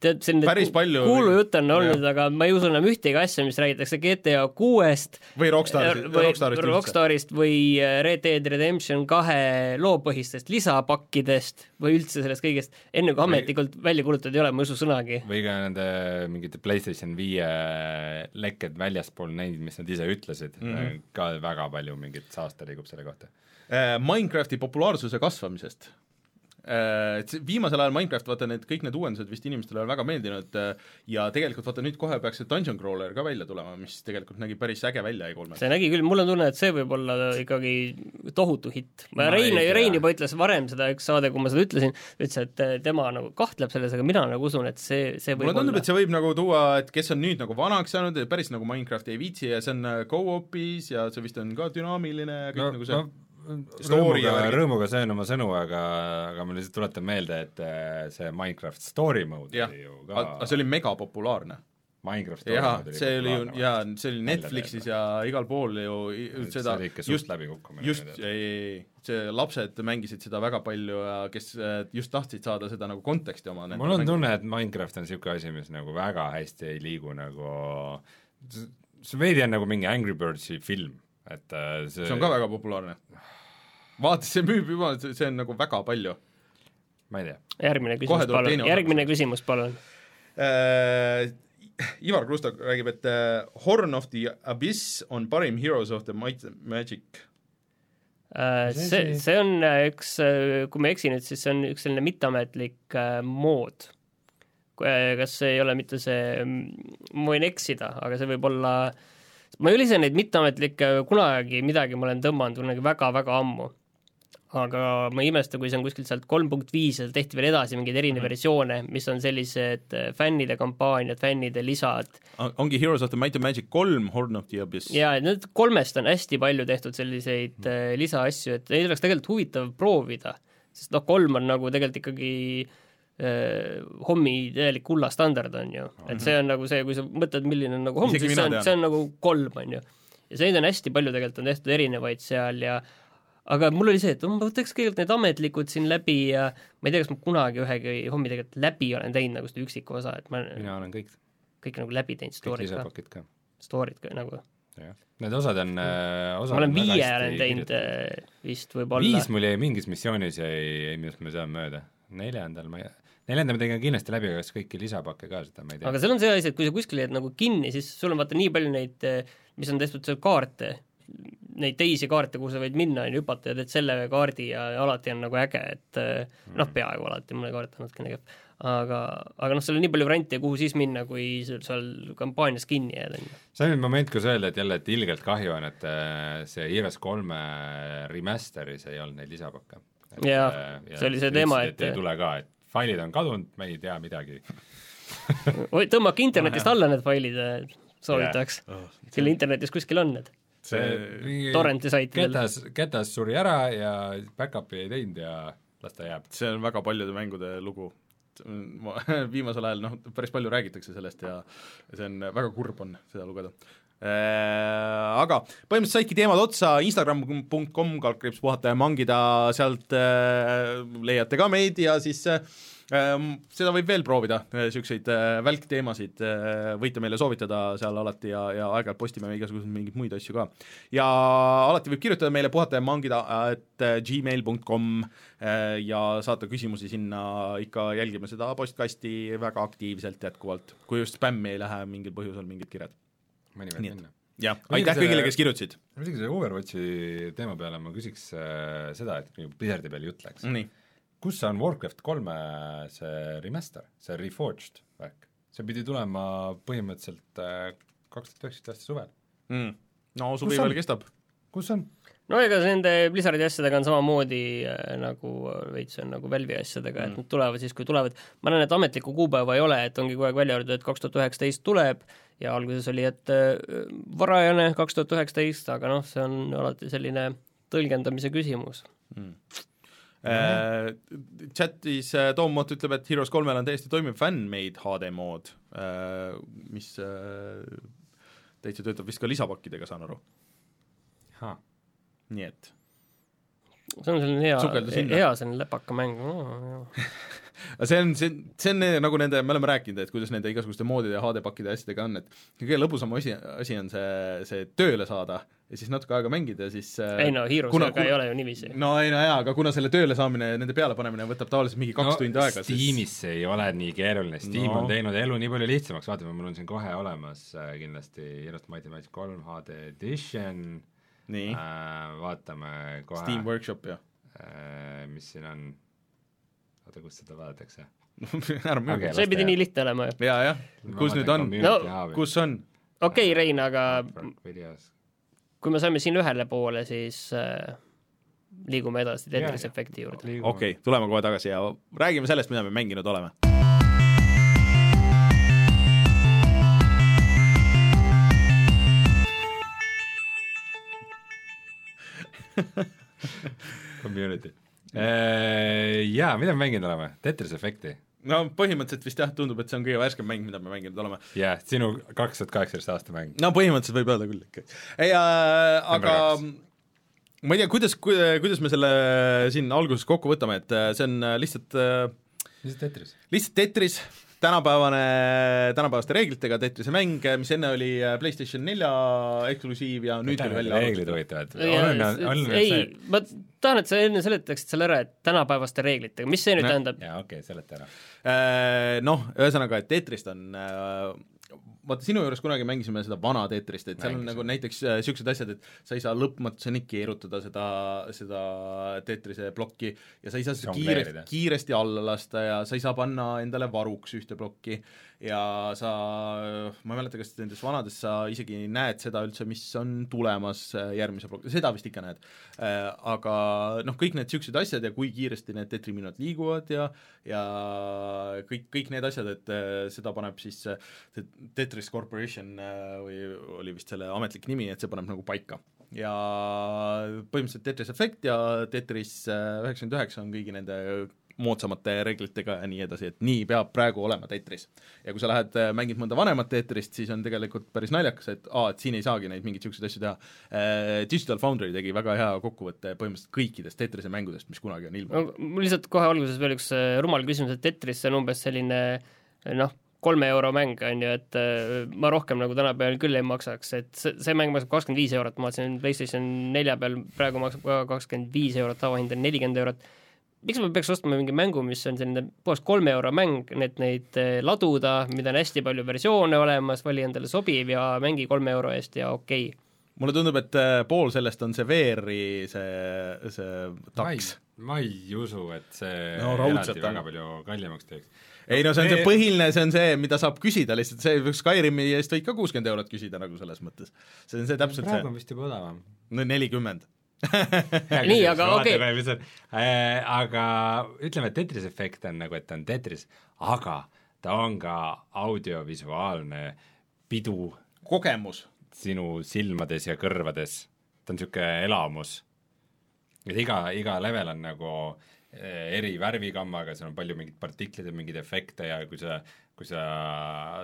tead, siin Päris palju- kuulujutte on olnud, aga ma ei usu enam ühtegi asja, mis räägitakse GTA kuuest või Rockstar, või Rockstarist. Rockstarist või äh, Red Dead Redemption kahe loopõhistest lisapakkidest või üldse sellest kõigest, enne kui ametlikult välja kuulutatud ei ole, ma ei usu sõnagi. või ka nende mingite PlayStation viie lekked väljaspool neid, mis nad ise ütlesid mm. -hmm. ka väga palju mingit saasta liigub selle kohta. Äh, Minecrafti populaarsuse kasvamisest Äh, et see- viimasel ajal Minecraft, vaata need, kõik need uuendused vist inimestele on väga meeldinud äh, ja tegelikult vaata nüüd kohe peaks see Dungeon Crawler ka välja tulema, mis tegelikult nägi päris äge välja E3-l. see nägi küll, mul on tunne, et see võib olla ikkagi tohutu hitt. Ma Rein, ei tea. Rein juba ütles varem seda, üks saade, kui ma seda ütlesin, ütles, et eh, tema nagu kahtleb selles, aga mina nagu usun, et see, see võib mulle tundub, et see võib nagu tuua, et kes on nüüd nagu vanaks saanud ja päris nagu Minecrafti ei viitsi ja see on äh, go-op'is ja see vist on ka dünaamiline ja kõik no, nagu see no, Story ja rõõmuga, rõõmuga söön oma sõnu, aga, aga ma lihtsalt tuletan meelde, et äh, see Minecraft story mode jah oli ju, ka aga see oli megapopulaarne. Minecraft story jaa, mode oli see oli ju, jaa, see oli Netflixis ja igal pool ju seda see oli ikka suht läbikukkumine. just, ei, ei, ei, see lapsed mängisid seda väga palju ja kes äh, just tahtsid saada seda nagu konteksti oma mul on tunne, et Minecraft on niisugune asi, mis nagu väga hästi ei liigu nagu see veidi on nagu mingi Angry Birdsi film, et äh, see see on ka väga populaarne. vaata, see müüb juba, see on nagu väga palju ma ei tea, järgmine küsimus, palun järgmine küsimus, palun. äh,. Ivar Krusta räägib, et äh, Horn of the Abyss on parim Heroes of the Might and Magic. Äh, See- see, on äh, üks, kui ma ei eksi nüüd, siis see on üks selline mitteametlik äh, mood. kas see ei ole mitte see, ma võin eksida, aga see võib olla, ma ei ole ise neid mitteametlikke kunagi midagi ma olen tõmmanud kunagi väga-väga ammu. aga ma ei imesta, kui see on kuskilt sealt kolm punkt viis ja tehti veel edasi mingeid Mhm. erinevaid versioone, mis on sellised äh, fännide kampaaniad, fännide lisad ongi Heroes of the Might and Magic kolm, Horn of the Abyss. ja et need kolmest on hästi palju tehtud selliseid äh, lisaasju, et neid oleks tegelikult huvitav proovida, sest noh, kolm on nagu tegelikult ikkagi äh, hommi täielik kullastandard on ju, et see on nagu see, kui sa mõtled, milline on nagu homm, siis see on, see on nagu kolm on ju. ja neid on hästi palju tegelikult on tehtud erinevaid seal ja aga mul oli see, et ma võtaks kõigepealt need ametlikud siin läbi ja ma ei tea, kas ma kunagi ühegi hommi tegelikult läbi olen teinud nagu seda üksiku osa, et ma mina olen kõik, kõik nagu läbi teinud, story'd ka, ka, story'd ka nagu. Jah. Need osad on äh, osad ma olen viie olen teinud äh, vist võib-olla. viis mul jäi mingis missioonis jäi, minu arust ma saan mööda, neljandal ma ei neljanda ma tegin kindlasti läbi, aga kas kõiki lisapakke ka, seda ma ei tea aga. seal on see asi, et kui sa kuskil jääd nagu kinni, siis sul on vaata nii palju neid, mis on tehtud seal kaarte, neid teisi kaarte, kuhu sa võid minna, on ju, hüpata ja teed selle kaardi ja alati on nagu äge, et Mm. noh, peaaegu alati, mõne kaart on natukene kehv. aga, aga noh, seal on nii palju variante, kuhu siis minna, kui sul seal kampaanias kinni jääd, on ju. see on nüüd moment, kus öelda, et jälle, et ilgelt kahju on, et äh, see Heroes kolme remaster'is ei olnud neid lisapakke. Jaa, see oli see teema, et et- ei tule ka, et failid on kadunud, me ei tea midagi. *laughs* tõmmake internetist alla need failid, soovitaks. Oh, küll internetis kuskil on need. see, torrenti saitidel. Ketas, Ketas suri ära ja back-up'i ei teinud ja las ta jääb. see on väga paljude mängude lugu. ma *laughs* viimasel ajal noh, päris palju räägitakse sellest ja see on, väga kurb on seda lugeda. Aga põhimõtteliselt saidki teemad otsa, instagram.com kaldkriips puhata ja mangida, sealt äh, leiate ka meid ja siis äh, seda võib veel proovida, niisuguseid äh, välkteemasid äh, võite meile soovitada seal alati ja, ja aeg-ajalt postime igasuguseid mingeid muid asju ka. ja alati võib kirjutada meile puhata ja mangida at gmail.com äh, ja saata küsimusi sinna, ikka jälgime seda postkasti väga aktiivselt jätkuvalt, kui just spämmi ei lähe mingil põhjusel mingid kirjad. Mõni võib minna. jah, aitäh kõigile, kes kirjutasid. muidugi selle Overwatchi teema peale ma küsiks äh, seda, et Blizzardi peal jutt läks. kus on Warcraft kolme see remaster, see Reforged värk? see pidi tulema põhimõtteliselt äh, kaks tuhat üheksateist aasta suvel. mm. no suvi veel kestab. kus on? No ega nende Blizzardi asjadega on samamoodi äh, nagu veits on nagu Valve'i asjadega mm., et nad tulevad siis, kui tulevad. ma näen, et ametlikku kuupäeva ei ole, et ongi kogu aeg välja öeldud, et kaks tuhat üheksateist tuleb ja alguses oli, et äh, varajane kaks tuhat üheksateist, aga noh, see on alati selline tõlgendamise küsimus mm. Äh, chatis äh, Tom Mott ütleb, et Heroes kolmel on täiesti toimiv fan-made HD mood äh,, mis äh, täitsa töötab vist ka lisapakkidega, saan aru. Nii et see on selline hea, hea selline lepaka mäng no,. *laughs* aga see on, see, see on nagu nende, me oleme rääkinud, et kuidas nende igasuguste moodide ja HD-pakkide ja asjadega on, et kõige lõbusam asi, asi on see, see tööle saada ja siis natuke aega mängida ja siis äh, ei no Heroesega kuna- ei ole ju niiviisi. no ei no jaa, aga kuna selle tööle saamine ja nende pealepanemine võtab tavaliselt mingi kaks no, tundi aega, Steamis see ei ole nii keeruline, Steam No. no. on teinud elu nii palju lihtsamaks, vaatame, mul on siin kohe olemas äh, kindlasti Heroes Mighty Match kolm HD edition nii äh,, vaatame kohe Steam Workshop ja äh, mis siin on, oota, kus seda vaadatakse? *laughs* ära müügi okay.. see pidi nii lihtne olema ju. jaa, jah, kus nüüd on, No, kus on? okei okay,, Rein, aga videos. kui me saime siin ühele poole, siis äh, liigume edasi Tetris efekti juurde. okei okay,, tuleme kohe tagasi ja räägime sellest, mida me mänginud oleme. *laughs* Community. Jaa, mida me mänginud oleme? Tetris Effecti. no põhimõtteliselt vist jah, tundub, et see on kõige värskem mäng, mida me mänginud oleme. jah, sinu kaks tuhat kaheksateist aasta mäng. no põhimõtteliselt võib öelda küll ikka. ei äh,, aga ma ei tea, kuidas, kuidas me selle siin alguses kokku võtame, et äh, see on äh, lihtsalt äh, mis see Tetris? lihtsalt Tetris, tänapäevane, tänapäevaste reeglitega Tetrise mäng, mis enne oli äh, PlayStation nelja eksklusiiv ja nüüd tuli välja reeglid huvitavad. ei see,, ma tahan, et sa enne seletaksid selle ära, et tänapäevaste reeglitega, mis see nüüd Noh. tähendab? jaa, okei okay,, seleta ära. Äh, Noh, ühesõnaga, et Tetrist on äh, vaata, sinu juures kunagi mängisime seda vana Tetrist, et seal on Mängisime. nagu näiteks niisugused asjad, et sa ei saa lõpmatuseni keerutada seda, seda Tetrise plokki ja sa ei saa seda kiiresti kiiresti alla lasta ja sa ei saa panna endale varuks ühte plokki ja sa, ma ei mäleta, kas nendes vanades sa isegi näed seda üldse, mis on tulemas äh, järgmise ploki, seda vist ikka näed. Aga noh, kõik need niisugused asjad ja kui kiiresti need tetriminad liiguvad ja ja kõik, kõik need asjad, et äh, seda paneb siis äh, see Tetris Corporation äh, või oli vist selle ametlik nimi, et see paneb nagu paika. ja põhimõtteliselt Tetris Effect ja Tetris äh, üheksakümmend üheksa on kõigi nende moodsamate reeglitega ja nii edasi, et nii peab praegu olema Tetris. ja kui sa lähed, mängid mõnda vanemat Tetrist, siis on tegelikult päris naljakas, et aa, et siin ei saagi neid mingeid niisuguseid asju teha. Digital Foundry tegi väga hea kokkuvõtte põhimõtteliselt kõikidest Tetrise mängudest, mis kunagi on no ilmunud. mul lihtsalt kohe alguses veel üks äh, rumal küsimus, et Tetris on umbes selline noh, kolme euro mäng on ju, et äh, ma rohkem nagu tänapäeval küll ei maksaks, et see, see mäng maksab kakskümmend viis eurot, ma vaatasin PlayStation nelja peal praegu maksab ka kakskümmend viis eurot, tavahind on nelikümmend eurot miks ma peaks ostma mingi mängu, mis on selline puhas kolme euro mäng, et neid eh, laduda, mida on hästi palju versioone olemas, vali endale sobiv ja mängi kolme euro eest ja okei okay.. mulle tundub, et äh, pool sellest on see VR-i see, see taks., ma ei usu, et see No eraldi on. väga palju kallimaks teeks. Ei no see on see põhiline, see on see, mida saab küsida lihtsalt, see Skyrimi eest võid ka kuuskümmend eurot küsida nagu selles mõttes. see on see täpselt praegu see on, vist juba odavam. no nelikümmend. Nii, aga okei. äh, aga ütleme, et Tetris efekt on nagu, et ta on Tetris, aga ta on ka audiovisuaalne pidu kogemus. sinu silmades ja kõrvades, ta on niisugune elamus. et iga, iga level on nagu eh, eri värvigammaga, seal on palju mingeid partikleid ja mingeid efekte ja kui sa, kui sa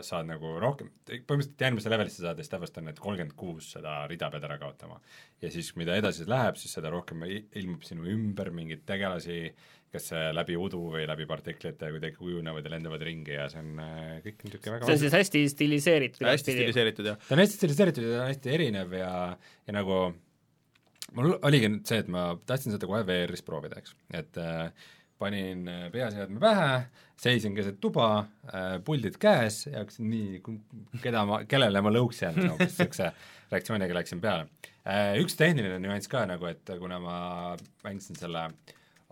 saad nagu rohkem, põhimõtteliselt järgmisse levelisse saades täpselt on need kolmkümmend kuus seda rida pead ära kaotama. ja siis, mida edasi läheb, siis seda rohkem ilmub sinu ümber mingeid tegelasi, kas see läbi udu või läbi partiklite kuidagi kujunevad ja lendavad ringi ja see on äh, kõik niisugune väga see on siis hästi stiliseeritud. hästi stiliseeritud jah. ta on hästi stiliseeritud ja ta on hästi erinev ja, ja nagu mul oligi nüüd see, et ma tahtsin seda kohe VR-is proovida, eks, et äh, panin äh, peaseadme pähe, seisin keset tuba äh,, puldid käes ja hakkasin nii, keda ma, kellele ma lõuks jään, umbes niisuguse reaktsiooniga läksin peale äh,. Üks tehniline nüanss ka nagu, et kuna ma mängisin selle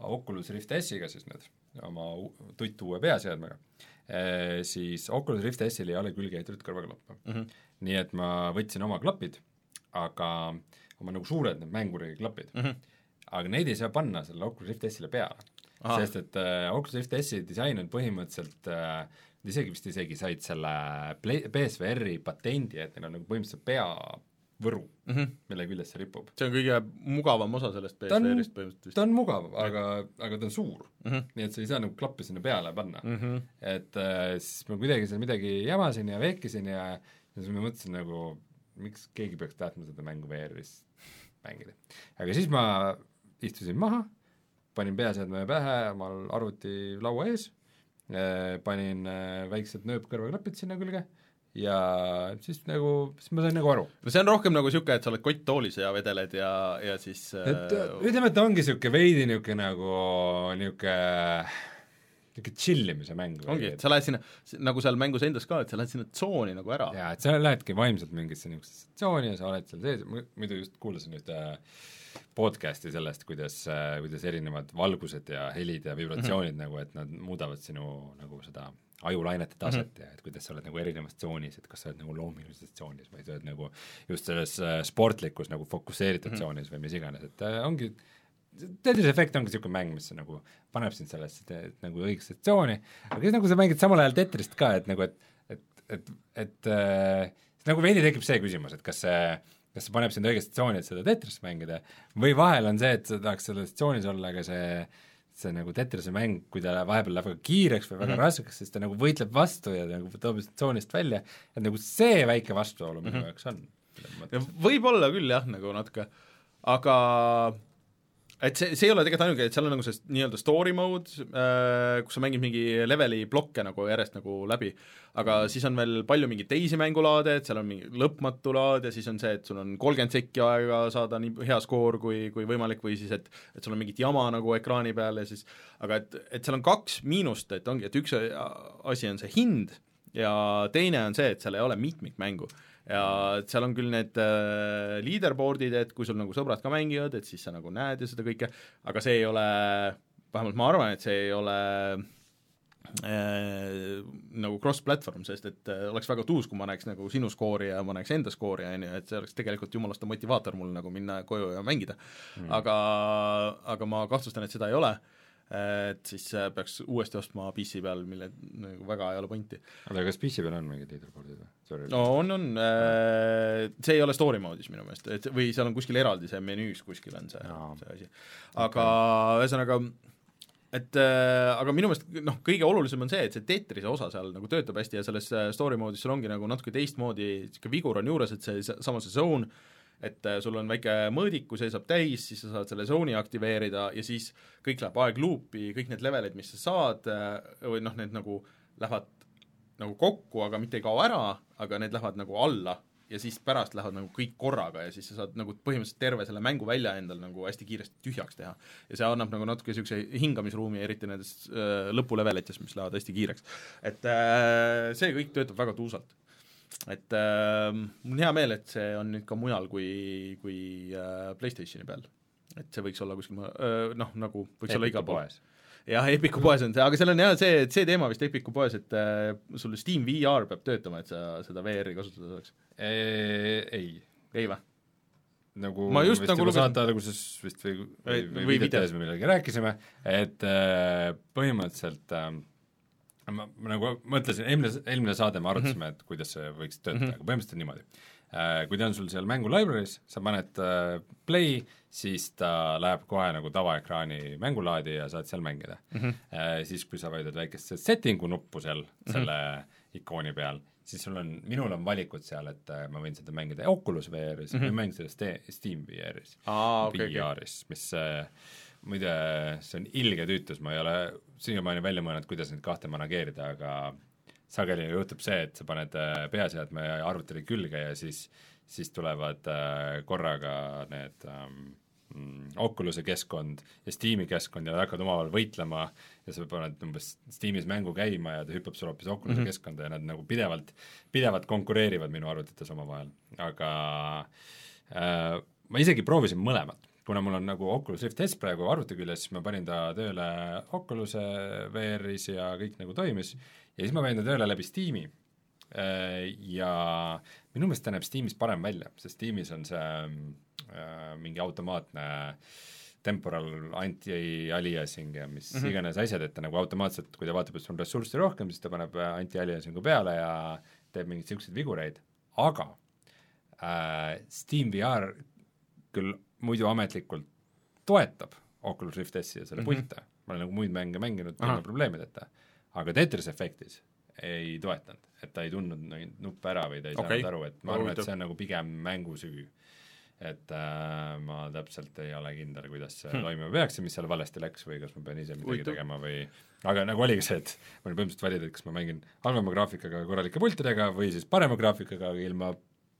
Oculus Rift S-iga siis nüüd, oma u- tuttu uue peaseadmega äh,, siis Oculus Rift S-il ei ole külge ehitatud kõrvaklappe mm. -hmm. nii et ma võtsin oma klapid, aga oma nagu suured need mänguri klapid mm. -hmm. aga neid ei saa panna selle Oculus Rift S-ile peale. sest et äh, Oculus Rift S-i disain on põhimõtteliselt äh, isegi vist isegi said selle Play- BSVR-i patendi, et neil on nagu põhimõtteliselt peavõru mm. -hmm. mille küljes see ripub. see on kõige mugavam osa sellest BSV-ist põhimõtteliselt vist ta on mugav, aga, aga ta on suur mm. -hmm. nii et sa ei saa nagu klappi sinna peale panna mm. mm. -hmm. et äh, siis ma kuidagi seal midagi jamasin ja vehkisin ja, ja siis ma mõtlesin nagu, miks keegi peaks tahtma seda mängu VR-is mängida. aga siis ma istusin maha, panin peaseadme pähe omal arvuti laua ees, panin äh, väiksed nööpkõrvaklapid sinna külge ja siis nagu, siis ma sain nagu aru. no see on rohkem nagu niisugune, et sa oled kotttoolis ja vedeled ja, ja siis et äh, ütleme, et ta ongi niisugune veidi niisugune nagu niisugune niisugune tšillimise mäng. ongi, et sa lähed sinna, nagu seal mängus endas ka, et sa lähed sinna tsooni nagu ära. jaa, et sa lähedki vaimselt mingisse niisugusesse tsooni ja sa oled seal sees, muidu just kuulasin ühte podcast'i sellest, kuidas, kuidas erinevad valgused ja helid ja vibratsioonid mm *laughs* -hmm. nagu, et nad muudavad sinu nagu seda ajulainete taset mm -hmm. ja et kuidas sa oled nagu erinevas tsoonis, et kas sa oled nagu loomingulises tsoonis või sa oled nagu just selles äh, sportlikus nagu fokusseeritud mm -hmm. tsoonis või mis iganes, et äh, ongi Tetris Effect ongi niisugune mäng, mis nagu paneb sind sellesse te, nagu õigesse tsooni, aga siis nagu sa mängid samal ajal Tetrist ka, et nagu, et et, et, et äh, nagu veidi tekib see küsimus, et kas see kas see paneb sind õigesse tsooni, et seda Tetrist mängida, või vahel on see, et sa tahaks selles tsoonis olla, aga see see nagu Tetrise mäng, kui ta vahepeal läheb väga kiireks või väga mm -hmm. raskeks, siis ta nagu võitleb vastu ja nagu toob sind tsoonist välja, et nagu see väike vastuolu minu mm -hmm. jaoks on. võib-olla küll jah, nagu natuke, aga et see, see ei ole tegelikult ainuke, et seal on nagu see nii-öelda story mode äh,, kus sa mängid mingi leveli plokke nagu järjest nagu läbi, aga siis on veel palju mingeid teisi mängulaade, et seal on mingi lõpmatu laad ja siis on see, et sul on kolmkümmend sekki aega saada nii hea skoor kui, kui võimalik või siis, et et sul on mingit jama nagu ekraani peal ja siis aga et, et seal on kaks miinust, et ongi, et üks asi on see hind ja teine on see, et seal ei ole mitmikmängu ja seal on küll need äh, leaderboard'id, et kui sul nagu sõbrad ka mängivad, et siis sa nagu näed ja seda kõike, aga see ei ole, vähemalt ma arvan, et see ei ole äh, nagu cross-platvorm, sest et äh, oleks väga tuus, kui ma näeks nagu sinu skoori ja ma näeks enda skoori, on ju, et see oleks tegelikult jumalast motivaator mul nagu minna koju ja mängida. Mm.. aga, aga ma kahtlustan, et seda ei ole et siis äh, peaks uuesti ostma PC peal, mille nagu väga ei ole pointi. oota, kas PC peal on mingid leaderboard'id või? no on, on, see ei ole story mode'is minu meelest, et või seal on kuskil eraldi see menüüs kuskil on see, see asi. aga ühesõnaga okay et äh, aga minu meelest noh, kõige olulisem on see, et see Tetrise osa seal nagu töötab hästi ja selles story mode'is sul ongi nagu natuke teistmoodi, niisugune vigur on juures, et see sama see zone, et sul on väike mõõdik, kui see saab täis, siis sa saad selle zone'i aktiveerida ja siis kõik läheb aegluupi, kõik need levelid, mis sa saad, või noh, need nagu lähevad nagu kokku, aga mitte ei kao ära, aga need lähevad nagu alla ja siis pärast lähevad nagu kõik korraga ja siis sa saad nagu põhimõtteliselt terve selle mängu välja endal nagu hästi kiiresti tühjaks teha. ja see annab nagu natuke niisuguse hingamisruumi, eriti nendes äh, lõpulevelites, mis lähevad hästi kiireks. et äh, see kõik töötab väga tuusalt et äh, mul on hea meel, et see on nüüd ka mujal kui, kui äh, PlayStationi peal. et see võiks olla kuskil äh, noh, nagu võiks Epiku olla igal pool. jah, Epiku poes on see, aga seal on jah see, see teema vist Epiku poes, et äh, sul Steam VR peab töötama, et sa seda VR-i kasutada saaks. ei. ei või? nagu ma just nagu lugesin saate alguses vist või, või, või, või videos me millalgi rääkisime, et äh, põhimõtteliselt äh, ma, ma nagu mõtlesin, eelmine, eelmine saade me arutasime mm, -hmm. et kuidas see võiks töötada mm, -hmm. aga põhimõtteliselt on niimoodi äh,. Kui ta on sul seal mängu library's, sa paned äh, play, siis ta läheb kohe nagu tavaekraani mängulaadi ja saad seal mängida mm. -hmm. Äh, siis, kui sa vajutad väikest setting'u nuppu seal mm -hmm. selle ikooni peal, siis sul on, minul on valikud seal, et äh, ma võin seda mängida Oculus VR-is mm -hmm. või mängida seda Steam VR-is VR-is mis äh, muide, see on ilge tüütus, ma ei ole siiamaani välja mõelnud, kuidas neid kahte manageerida, aga sageli juhtub see, et sa paned äh, peaseadme arvutile külge ja siis, siis tulevad äh, korraga need ähm, Oculus'e keskkond ja Steam'i keskkond ja hakkad omavahel võitlema ja sa paned umbes Steam'is mängu käima ja ta hüppab sulle hoopis Oculus'e mm -hmm. keskkonda ja nad nagu pidevalt, pidevalt konkureerivad minu arvutites omavahel, aga äh, ma isegi proovisin mõlemat kuna mul on nagu Oculus Rift S praegu arvuti küljes, siis ma panin ta tööle Oculus'e VR-is ja kõik nagu toimis. Ja siis ma panin ta tööle läbi Steam'i. Ja minu meelest ta näeb Steamis parem välja, sest Steamis on see äh, mingi automaatne temporal anti-aliasing ja mis mm -hmm. iganes asjad, et ta nagu automaatselt, kui ta vaatab, et sul on ressurssi rohkem, siis ta paneb äh, anti-aliasingu peale ja teeb mingeid niisuguseid vigureid, aga äh, Steam VR küll muidu ametlikult toetab Oculus Rift S-i ja selle mm -hmm. pilte, ma olen nagu muid mänge mänginud ilma probleemideta, aga Tetris Effectis ei toetanud, et ta ei tundnud neid nuppe ära või ta ei Okei. saanud aru, et ma arvan, et see on nagu pigem mängu süü. et äh, ma täpselt ei ole kindel, kuidas see hmm. toimima peaks ja mis seal valesti läks või kas ma pean ise midagi Huvitav. tegema või aga nagu oligi see, et ma olin põhimõtteliselt valida, et kas ma mängin halvema graafikaga korralike pultidega või siis parema graafikaga aga ilma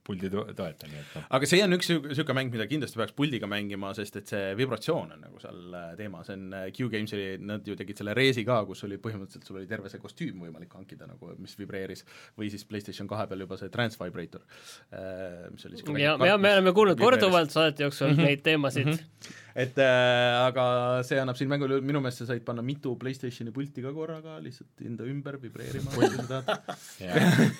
puldi to-, toeta, nii et noh, aga see on üks niisugune mäng, mida kindlasti peaks puldiga mängima, sest et see vibratsioon on nagu seal äh, teema, see on äh, Q-Games'i, nad ju tegid selle Reesi ka, kus oli põhimõtteliselt, sul oli terve see kostüüm võimalik hankida nagu, mis vibreeris, või siis PlayStation kahe peal juba see Trance Vibrator, mis oli niisugune ja me, me oleme kuulnud korduvalt saadete jooksul Mhm. neid teemasid mm. -hmm. et äh, aga see annab siin mängule, minu meelest sa said panna mitu PlayStationi pulti ka korraga lihtsalt enda ümber vibreerima, kui sa tahad.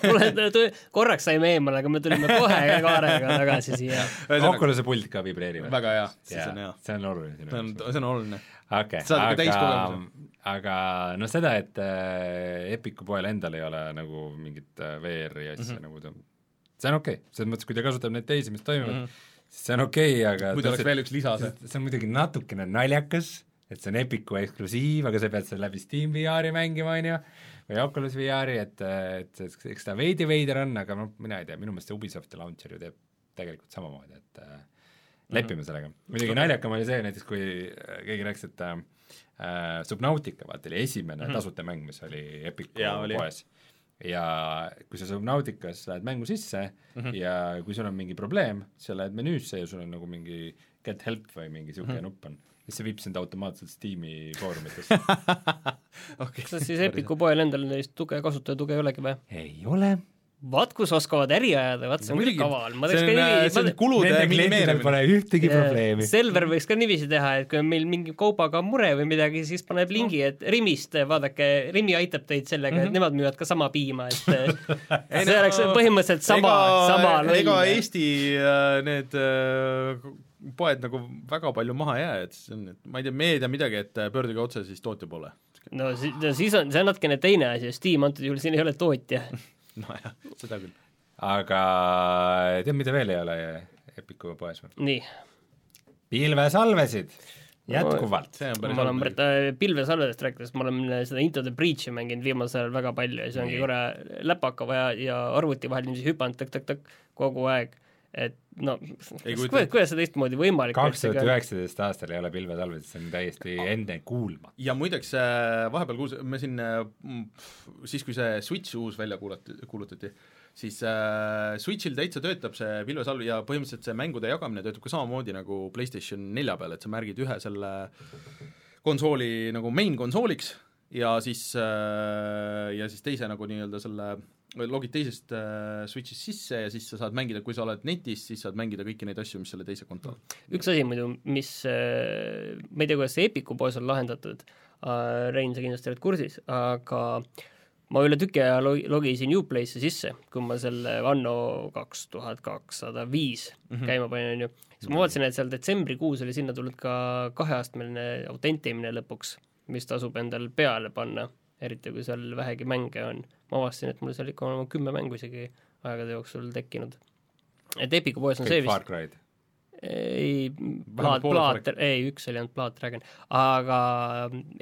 *laughs* kuule, korraks saime eemale, aga me tulime kohe kaarega tagasi siia. Oculus'e pult ka vibreerib. väga hea, siis on hea. see on oluline see on see on oluline. okei, saad aga täiskogemuse., aga noh, seda, et äh, Epicu poel endal ei ole nagu mingit äh, VR-i asja mm -hmm. nagu ta, see on okei okay., selles mõttes, kui ta kasutab neid teisi, mis toimivad mm, -hmm. siis see on okei okay,, aga muidu oleks veel üks lisa see. see on muidugi natukene naljakas, et see on Epicu eksklusiiv, aga sa pead selle läbi Steam VR-i mängima, on ju, või Oculus VR-i, et, et eks- eks ta veidi veider on, aga noh, mina ei tea, minu meelest see Ubisofti launcher ju teeb tegelikult samamoodi, et äh, lepime sellega. muidugi naljakam oli see näiteks, kui äh, keegi rääkis, et äh, äh, Subnautica, vaata oli esimene mm -hmm. tasuta mäng, mis oli Epicu poes. ja kui sa Subnauticas lähed mängu sisse mm -hmm. ja kui sul on mingi probleem, sa lähed menüüsse ja sul on nagu mingi get help või mingi niisugune mm -hmm. nupp on, siis see viib sind automaatselt Steam'i foorumitesse. *laughs* kas siis Epiku poel endal neist tuge, kasutajatuge ei olegi või? ei ole. vaat kus oskavad äri ajada, vaat see on küll kaval, ma see teeks on ka, see on kulude minimeerimine. pole ühtegi probleemi. Selver võiks ka niiviisi teha, et kui on meil mingi kaubaga mure või midagi, siis paneb lingi, et Rimist, vaadake, Rimi aitab teid sellega, et nemad müüvad ka sama piima, et *laughs* see oleks põhimõtteliselt sama, sama ega loll. Eesti äh, need äh, poed nagu väga palju maha jää, et see on, et ma ei tea, me ei tea midagi, et äh, pöörduge otse siis tootja poole. no si- no siis on, see on natukene teine asi, Steam antud juhul siin ei ole tootja. *laughs* nojah, seda küll. aga tead, mida veel ei ole Epicu poes või? nii, pilvesalvesid, jätkuvalt. see on päris ma olen äh, pilvesalvedest rääkides, ma olen seda Into the Breach'i mänginud viimasel ajal väga palju ja siis ongi korra läpaka vaja ja arvuti vahel niiviisi hüpanud tõk-tõk-tõk kogu aeg, et no kuidas, kuidas see teistmoodi võimalik kaks tuhat üheksateist aastal ei ole pilvesalvesid, see on täiesti ennekuulmatu. ja muideks äh, vahepeal kuuls-, me siin äh, siis, kui see Switch uus välja kuulati, kuulutati, siis äh, Switchil täitsa töötab see pilvesalv ja põhimõtteliselt see mängude jagamine töötab ka samamoodi nagu PlayStation nelja peal, et sa märgid ühe selle konsooli nagu main konsooliks ja siis äh,, ja siis teise nagu nii-öelda selle logid teisest äh, Switch'ist sisse ja siis sa saad mängida, kui sa oled netis, siis saad mängida kõiki neid asju, mis selle teise konto all. üks asi muidu, mis äh, ma ei tea, kuidas see Epiku poes on lahendatud, Rein, sa kindlasti oled kursis, aga ma üle tüki aja log- logisin Uplay'sse sisse, kui ma selle anno kaks tuhat kakssada viis käima panin, on ju, siis ma vaatasin, et seal detsembrikuus oli sinna tulnud ka kaheastmeline autentimine lõpuks, mis tasub endal peale panna, eriti kui seal vähegi mänge on. ma avastasin, et mul seal ikka on kümme mängu isegi aegade jooksul tekkinud. et Epiku poes on see kõik vist Far Cry'd. ei, pooled Blood, ei, üks oli ainult Blood Dragon, aga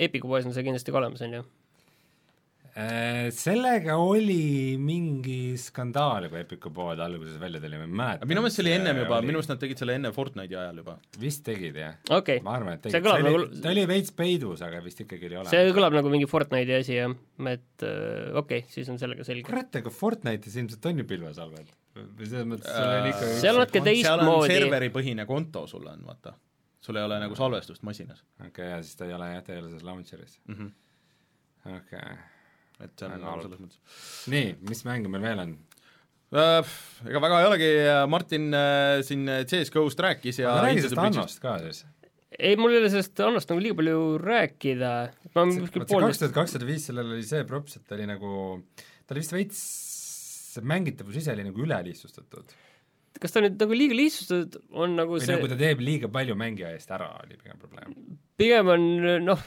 Epiku poes on see kindlasti ka olemas, on ju. Äh, sellega oli mingi skandaal, kui Epicu pood alguses välja tuli, ma ei mäleta. minu meelest see oli ennem juba, minu meelest nad tegid selle enne Fortnite'i ajal juba. vist tegid jah, okei ma arvan, et See tegid, see oli nagu-, ta oli veits peidus, aga vist ikkagi oli olemas. see kõlab nagu mingi Fortnite'i asi jah, et äh, okei okay,, siis on sellega selge. kurat, aga Fortnite'is ilmselt on ju pilvesalved. või selles mõttes sul on ikka Äh, seal on natuke seal on teistmoodi, serveripõhine konto sul on, vaata. sul ei ole nagu salvestust masinas okei okay,, ja siis ta ei ole jah, ta ei ole selles launcher'is mm. -hmm. okei okay.. Et see on nagu selles mõttes nii, mis mänge meil veel on? äh,. ega väga ei olegi, Martin äh, siin CS-GO-st rääkis ja aga räägi sellest Annost ka siis. ei, mul ei ole sellest Annost nagu liiga palju rääkida, ma kuskil kaks poolteist tuhat kakssada viis, sellel oli see props, et ta oli nagu, ta oli vist veits see mängitavus ise oli nagu ülelihtsustatud kas ta nüüd nagu liiga lihtsustatud on nagu või see nagu ta teeb liiga palju mängija eest ära, oli pigem probleem. pigem on noh,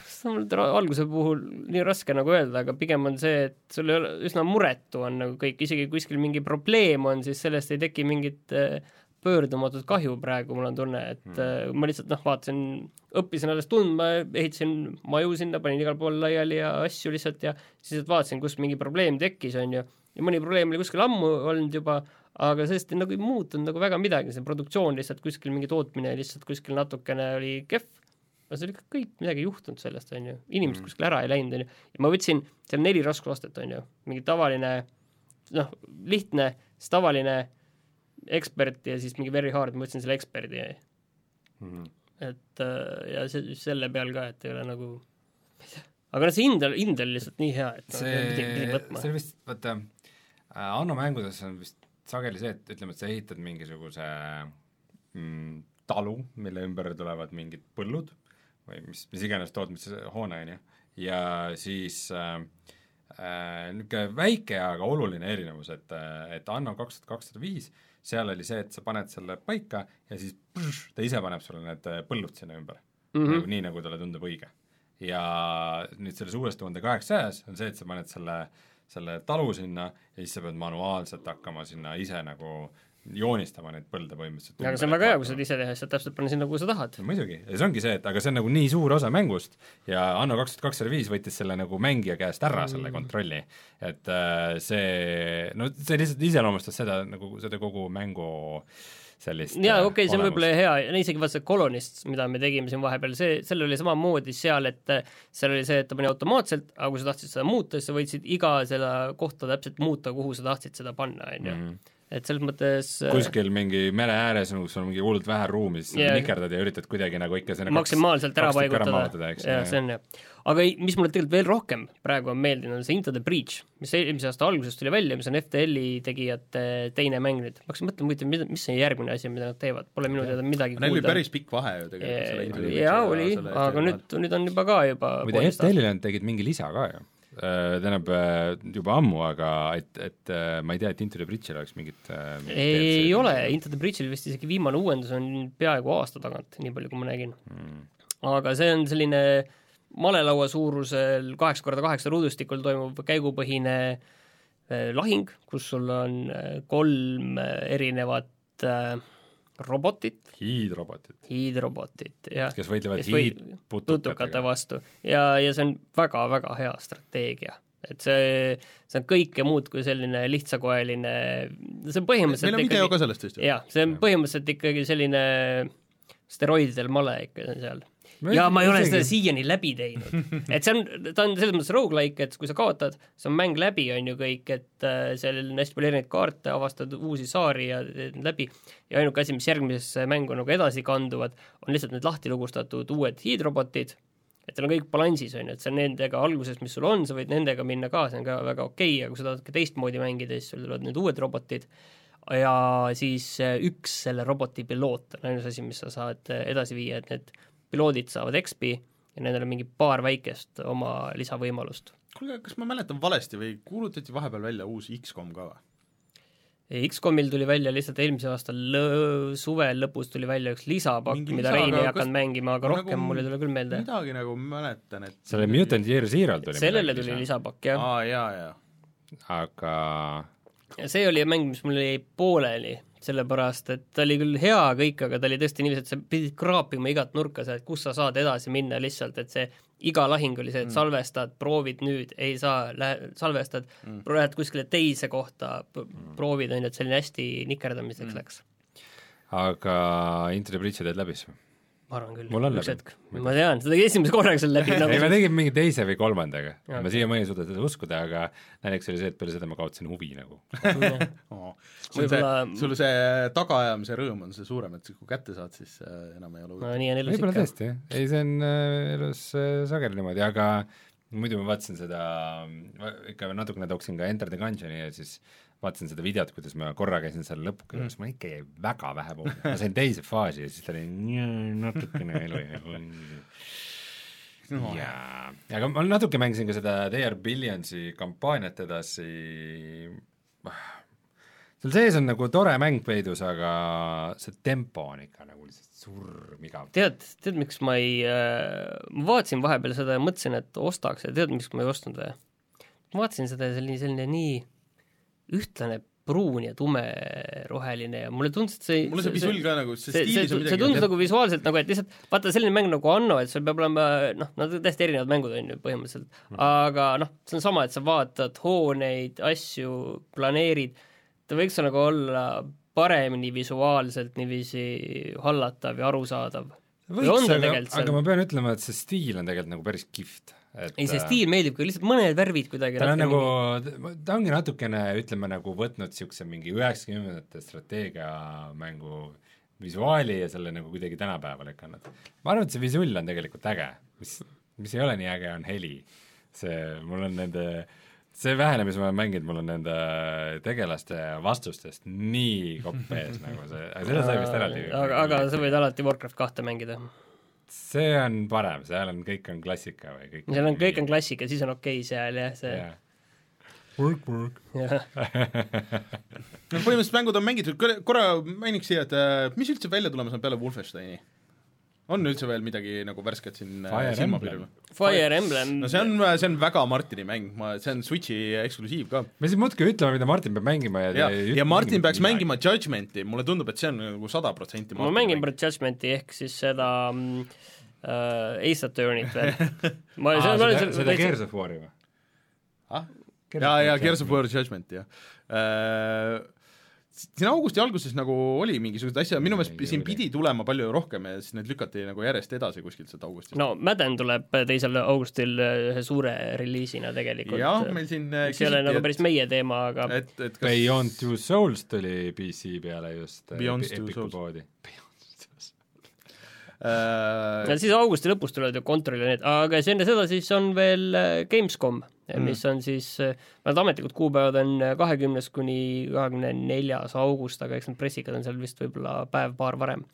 alguse puhul nii raske nagu öelda, aga pigem on see, et sul ei ole, üsna muretu on nagu kõik, isegi kuskil mingi probleem on, siis sellest ei teki mingit äh, pöördumatut kahju praegu, mul on tunne, et mm. ma lihtsalt noh, vaatasin, õppisin alles tundma, ehitasin maju sinna, panin igal pool laiali ja asju lihtsalt ja siis vaatasin, kus mingi probleem tekkis, on ju, ja mõni probleem oli kuskil ammu olnud juba, aga sellest nagu ei muutunud nagu väga midagi, see produktsioon lihtsalt kuskil, mingi tootmine lihtsalt kuskil natukene oli kehv, aga see oli kõik, midagi ei juhtunud sellest, on ju, inimesed mm. kuskile ära ei läinud, on ju, ja ma võtsin seal neli raskusastet, on ju, mingi tavaline noh, lihtne, siis tavaline ekspert ja siis mingi very hard, ma võtsin selle eksperdi. Mm. et äh, ja see, selle peal ka, et ei ole nagu aga noh, see hind, hind oli lihtsalt nii hea, et see, see vist, vaata, äh, Anno mängudes on vist sageli see, et ütleme, et sa ehitad mingisuguse mm, talu, mille ümber tulevad mingid põllud või mis, mis iganes tootmishoone, on ju, ja siis äh, äh, niisugune väike, aga oluline erinevus, et, et Anno kaks tuhat kakssada viis, seal oli see, et sa paned selle paika ja siis pš, ta ise paneb sulle need põllud sinna ümber mm. -hmm. Nagu, nii, nagu talle tundub õige. ja nüüd selles uues tuhande kaheksasajas on see, et sa paned selle äh, selle talu sinna ja siis sa pead manuaalselt hakkama sinna ise nagu joonistama neid põlde põhimõtteliselt. aga see on väga hea, kui sa ise teha, saad täpselt panna sinna, kuhu sa tahad. no muidugi, ja see ongi see, et aga see on nagu nii suur osa mängust ja Anno kaks tuhat kakssada viis võttis selle nagu mängija käest ära mm., selle kontrolli. et äh, see, no see lihtsalt iseloomustas seda nagu, seda kogu mängu äh, sellist jaa, okei okay,, see on võib-olla hea, isegi vaata see Colonist, mida me tegime siin vahepeal, see, sellel oli samamoodi seal, et seal oli see, et ta pani automaatselt, aga kui sa tahtsid seda muuta, siis sa võtsid iga seda kohta täpselt muuta, kuhu sa tahtsid seda panna, on ju. Mhm et selles mõttes äh, kuskil mingi mere ääres, kus on mingi hullult vähe ruumi, siis yeah. nikerdad ja üritad kuidagi nagu ikka sinna maksimaalselt ära paigutada, jah, see on jah. aga ei, mis mulle tegelikult veel rohkem praegu on meeldinud, on see Into the Breach, mis eelmise aasta alguses tuli välja, mis on FTL-i tegijate teine mäng nüüd. ma hakkasin mõtlema huvitav, mida, mis see järgmine asi, mida nad teevad, pole minu teada midagi Neil oli päris pikk vahe ju tegelikult jaa, oli, aga nüüd, nüüd on juba ka juba muide, FTL-ile nad tegid mingi lisa ka ju tähendab äh, juba ammu, aga et, et äh, ma ei tea, et Into the Bridge'il oleks mingit, mingit ei ole, Into the Bridge'il vist isegi viimane uuendus on peaaegu aasta tagant, nii palju, kui ma nägin. Mm.. aga see on selline malelaua suurusel kaheksa korda kaheksa ruudustikul toimuv käigupõhine lahing, kus sul on kolm erinevat äh, robotit. hiidrobotit. hiidrobotit, jah. kes võitlevad hiidputukate vastu ja, ja see on väga-väga hea strateegia. et see, see on kõike muud kui selline lihtsakoeline, see on põhimõtteliselt meil on video ka sellest vist ju. jah, see on põhimõtteliselt ikkagi selline steroididel male ikka seal ja ma ei ole seda siiani läbi teinud. *laughs* et see on, ta on selles mõttes rogu-like, et kui sa kaotad, see on mäng läbi, on ju kõik, et äh, seal on hästi palju erinevaid kaarte, avastad uusi saari ja teed läbi, ja ainuke asi, mis järgmisesse mängu nagu edasi kanduvad, on lihtsalt need lahti lugustatud uued hiidrobotid, et seal on kõik balansis, on ju, et see on nendega alguses, mis sul on, sa võid nendega minna ka, see on ka väga okei okay,, aga kui sa tahad ka teistmoodi mängida, siis sul tulevad need uued robotid, ja siis äh, üks selle roboti piloot on ainus asi, mis sa saad äh, edasi viia, et need piloodid saavad XP ja nendel on mingi paar väikest oma lisavõimalust. kuulge, kas ma mäletan valesti või kuulutati vahepeal välja uus X-kom ka või? X-komil tuli välja lihtsalt eelmise aasta lõ-, suve lõpus tuli välja üks lisapakk, mida Rein ei hakanud mängima, aga rohkem nagu, mul ei tule küll meelde. midagi nagu mäletan, et selle Mutant Year Zero'l tuli sellele tuli lisa. lisapakk, jah. aa, jaa, jaa. aga see oli mäng, mis mul jäi pooleli sellepärast et ta oli küll hea kõik, aga ta oli tõesti niiviisi, et sa pidid kraapima igat nurka sealt, kus sa saad edasi minna lihtsalt, et see iga lahing oli see, et mm. salvestad, proovid nüüd, ei saa, lähe, salvestad mm., lähed kuskile teise kohta, mm. proovid, on ju, et selline hästi nikerdamiseks mm. läks. aga the Bridge'i teed läbi siis või? Ma arvan küll, üks hetk. ma tean, tegid esimese korraga seal läbi nagu ei, ma tegin mingi teise või kolmandaga okay.. ma siiamaani ei suuda seda uskuda, aga naljakas oli see, et peale seda ma kaotasin huvi nagu oh. *laughs* sul see, sul see tagaajamise rõõm on see suurem, et kui kätte saad, siis äh, enam ei ole huvitav no,. nii on elus ikka. võib-olla tõesti, jah. ei, see on äh, elus äh, sageli niimoodi, aga muidu ma vaatasin seda, ikka natukene tooksin ka Enter the Gungeoni ja siis vaatasin seda videot, kuidas ma korra käisin seal lõpuks mm., ma ikka jäi väga vähe poole, ma sain teise faasi ja siis ta oli natukene elu ja no. jaa, aga ma natuke mängisin ka seda They are Billionsi kampaaniat edasi, seal sees on nagu tore mäng peidus, aga see tempo on ikka nagu lihtsalt surmigav. tead, tead, miks ma ei äh,, ma vaatasin vahepeal seda ja mõtlesin, et ostaks ja tead, miks ma ei ostnud või? ma vaatasin seda ja selline, selline nii ühtlane pruun ja tumeroheline ja mulle tundus, et see mulle see visull ka nagu, see see, see, stiilis on see midagi tundus nagu visuaalselt nagu, et lihtsalt vaata selline mäng nagu Anno, et sul peab olema noh, nad on täiesti erinevad mängud on ju põhimõtteliselt, Mhm. aga noh, see on sama, et sa vaatad hooneid, asju, planeerid, ta võiks nagu olla paremini visuaalselt niiviisi hallatav ja arusaadav. võiks, aga, aga ma pean ütlema, et see stiil on tegelikult nagu päris kihvt. ei, see stiil meeldib ka, lihtsalt mõned värvid kuidagi ta on nagu ta ongi natukene, ütleme nagu võtnud niisuguse mingi üheksakümnendate strateegiamängu visuaali ja selle nagu kuidagi tänapäevale lükanud. ma arvan, et see visull on tegelikult äge, mis, mis ei ole nii äge, on heli. see, mul on nende, see vähene, mis ma olen mänginud, mul on nende tegelaste vastustest nii kopp ees nagu see, aga seda sai vist eraldi aga, aga sa võid alati Warcraft kahte mängida. See on parem, seal on, kõik on klassika või kõik seal on, kõik on klassika, siis on okei okay seal jah, see jah. Work, work. no põhimõtteliselt mängud on mängitud, korra mainiks siia, et äh, mis üldse välja tulemas on peale Wolfensteini? On üldse veel midagi nagu värsket siin äh, Fire silmapiiril Emblem.? Fire Emblem no see on, see on väga Martini mäng, ma, see on Switchi eksklusiiv ka. me siin muudkui ütleme, mida Martin peab mängima ja ja, ja Martin peaks mängima Judgmenti, mulle tundub, et see on nagu sada protsenti ma mängin Brad Judgmenti ehk siis seda mm, äh, Ace Attorney't veel. *laughs* ma olen seda, seal seda Gears of War'i või? ah?. ja, ja Gears of War Judgment, jah äh,. Siin augusti alguses nagu oli mingisuguseid asju, minu meelest siin pidi tulema palju rohkem ja siis need lükati nagu järjest edasi kuskilt sealt augustist. no Madden tuleb teisel augustil ühe suure reliisina tegelikult. jah, meil siin äh, mis ei ole nagu päris meie teema, aga et, et kas Beyond Two Souls tuli PC peale just äh, Beyond Two Epiku Souls. poodi. äh, ja siis augusti lõpus tulevad ju ja need, aga siis enne seda siis on veel äh, Gamescom, mis on siis, need ametlikud kuupäevad on kahekümnes kuni kahekümne neljas august, aga eks need pressikad on seal vist võib-olla päev-paar varem.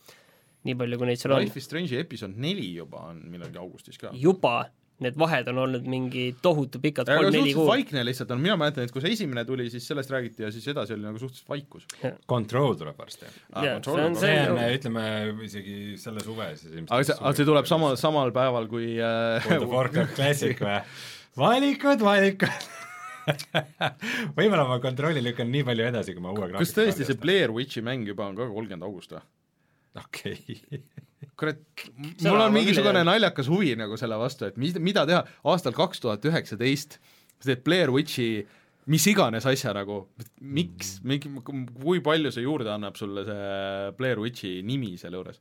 nii palju, kui neid seal on. Life is Strange'i episood neli juba on millalgi augustis ka. juba, need vahed on olnud mingi tohutu pikad, aga kolm-neli kuud. vaikne lihtsalt on, mina mäletan, et kui see esimene tuli, siis sellest räägiti ja siis edasi oli nagu suhteliselt vaikus. Control tuleb varsti. Jaa, see on see See-, ütleme isegi selle suve siis ilmselt aga see, aga see tuleb sama, samal päeval kui äh, World of Warcraft Classic või? valikud, valikud *laughs* võib-olla ma kontrolli lükkan nii palju edasi, kui ma uue kas tõesti see Blair Witchi mäng juba on ka kolmkümmend august või? okei okay. *laughs* kurat, mul on mingisugune tea. naljakas huvi nagu selle vastu, et mis, mida teha aastal kaks tuhat üheksateist, sa teed Blair Witchi mis iganes asja nagu, miks, kui palju see juurde annab sulle see Blair Witchi nimi selle juures?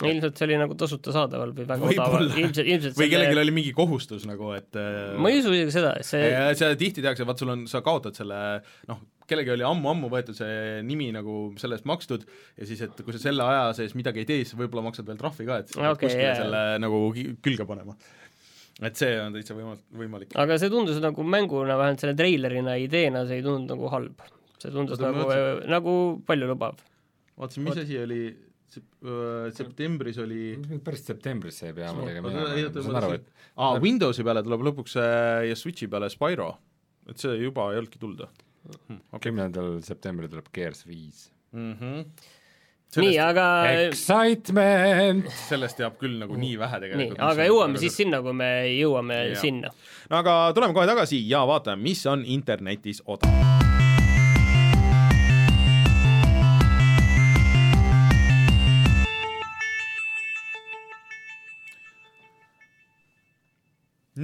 Ilmselt see oli nagu tasuta saadaval või väga odaval, ilmselt, ilmselt või kellelgi oli mingi kohustus nagu, et ma ei usu isegi seda, see seda tihti tehakse, vaat sul on, sa kaotad selle noh, kellelgi oli ammu-ammu võetud see nimi nagu selle eest makstud ja siis, et kui sa selle aja sees midagi ei tee, siis võib-olla maksad veel trahvi ka, et Okei, kuskile jaa, selle nagu külge panema. et see on täitsa võimalik, võimalik. aga see tundus nagu mänguna, vähemalt selle treilerina, ideena see ei tundunud nagu halb. see tundus Oota, nagu, nagu paljulubav. vaatasin, mis asi oli, septembris oli päris septembris see ei pea ma tegema ma saan aru, et aa, Windowsi peale tuleb lõpuks äh, ja Switchi peale Spyro, et see juba ei olnudki tulda hm,. okei kümnendal septembril tuleb Gears viis. mm. -hmm. nii, sellest, aga Excitement! sellest teab küll nagu nii vähe nii, tegelikult. aga jõuame siis sinna, kui me jõuame Jaa. sinna. no aga tuleme kohe tagasi ja vaatame, mis on internetis odav.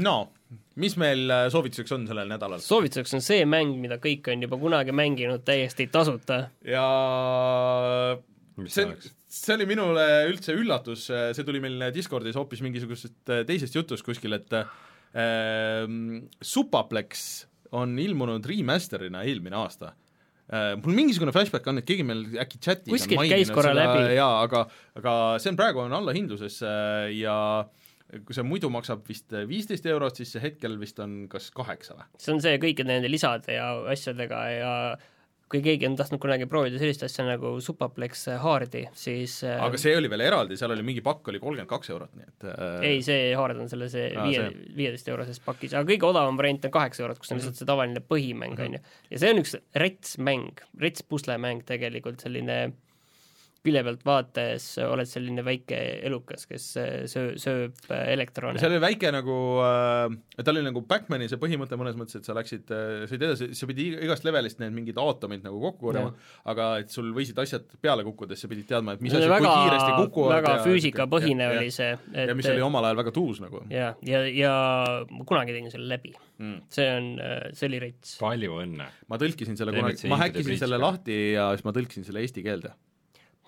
No mis meil äh, soovituseks on sellel nädalal? soovituseks on see mäng, mida kõik on juba kunagi mänginud täiesti tasuta. ja mis see oleks? see oli minule üldse üllatus, see tuli meil Discordis hoopis mingisugusest äh, teisest jutust kuskil, et äh, Supaplex on ilmunud remaster'ina eelmine aasta äh,. mul mingisugune flashback on, et keegi meil äkki chatis Kuskilt on käis korra seda läbi. jaa, aga, aga see on praegu on allahindluses äh, ja kui see muidu maksab vist viisteist eurot, siis see hetkel vist on kas kaheksa või? see on see kõikide nende lisade ja asjadega ja kui keegi on tahtnud kunagi proovida sellist asja nagu Supaplex haardi, siis äh, aga see oli veel eraldi, seal oli mingi pakk oli kolmkümmend kaks eurot, nii et äh, ei, see haard on selle see viie viieteist euroses pakis, aga kõige odavam variant on kaheksa eurot, kus on lihtsalt see tavaline põhimäng, on ju. ja see on üks rets mäng, rets puslemäng tegelikult, selline külje pealt vaadates oled selline väike elukas, kes äh, söö, sööb äh, elektrone. seal oli väike nagu äh,, tal oli nagu Backmani see põhimõte mõnes mõttes, et sa läksid äh,, sõid edasi, sa pidid ig- igast levelist need mingid aatomid nagu kokku korjama, aga et sul võisid asjad peale kukkudes, sa pidid teadma, et mis asjad, kui kiiresti, kukuvad väga ja füüsikapõhine ja- oli see, ja, ja mis oli omal ajal väga tuus nagu ja, ja, ja ma kunagi tegin selle läbi. mm.. see on, see oli rets. palju õnne! ma tõlkisin selle kunagi ma häkkisin selle lahti ja siis ma tõlkisin selle eesti keelde.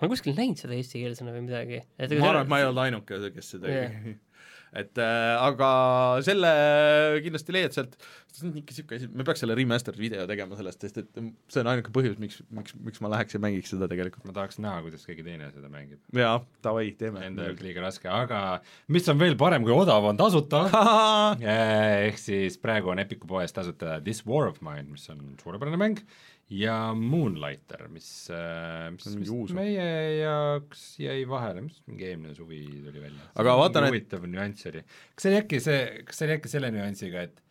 Ma olen kuskil näinud seda eestikeelsena või midagi. ma arvan, et ma ei olnud ainuke, kes seda tegi. *laughs* et äh, aga selle kindlasti leiad sealt, see on ikka niisugune asi, me peaks selle remastered video tegema sellest, sest et see on ainuke põhjus, miks, miks, miks ma läheks ja mängiks seda tegelikult. ma tahaks näha, kuidas keegi teine seda mängib. jaa, davai, teeme. Enda jaoks liiga raske, aga mis on veel parem kui odav, on tasuta *laughs* ehk siis praegu on Epiku poes tasuta This War of Mine, mis on suurepärane mäng, ja Moonlighter, mis, mis mingi vist uus või? meie jaoks jäi vahele, mis mingi eelmine suvi tuli välja. Aga vaatan, et- huvitav nüanss oli. kas see oli äkki see, kas see oli äkki selle nüansiga, et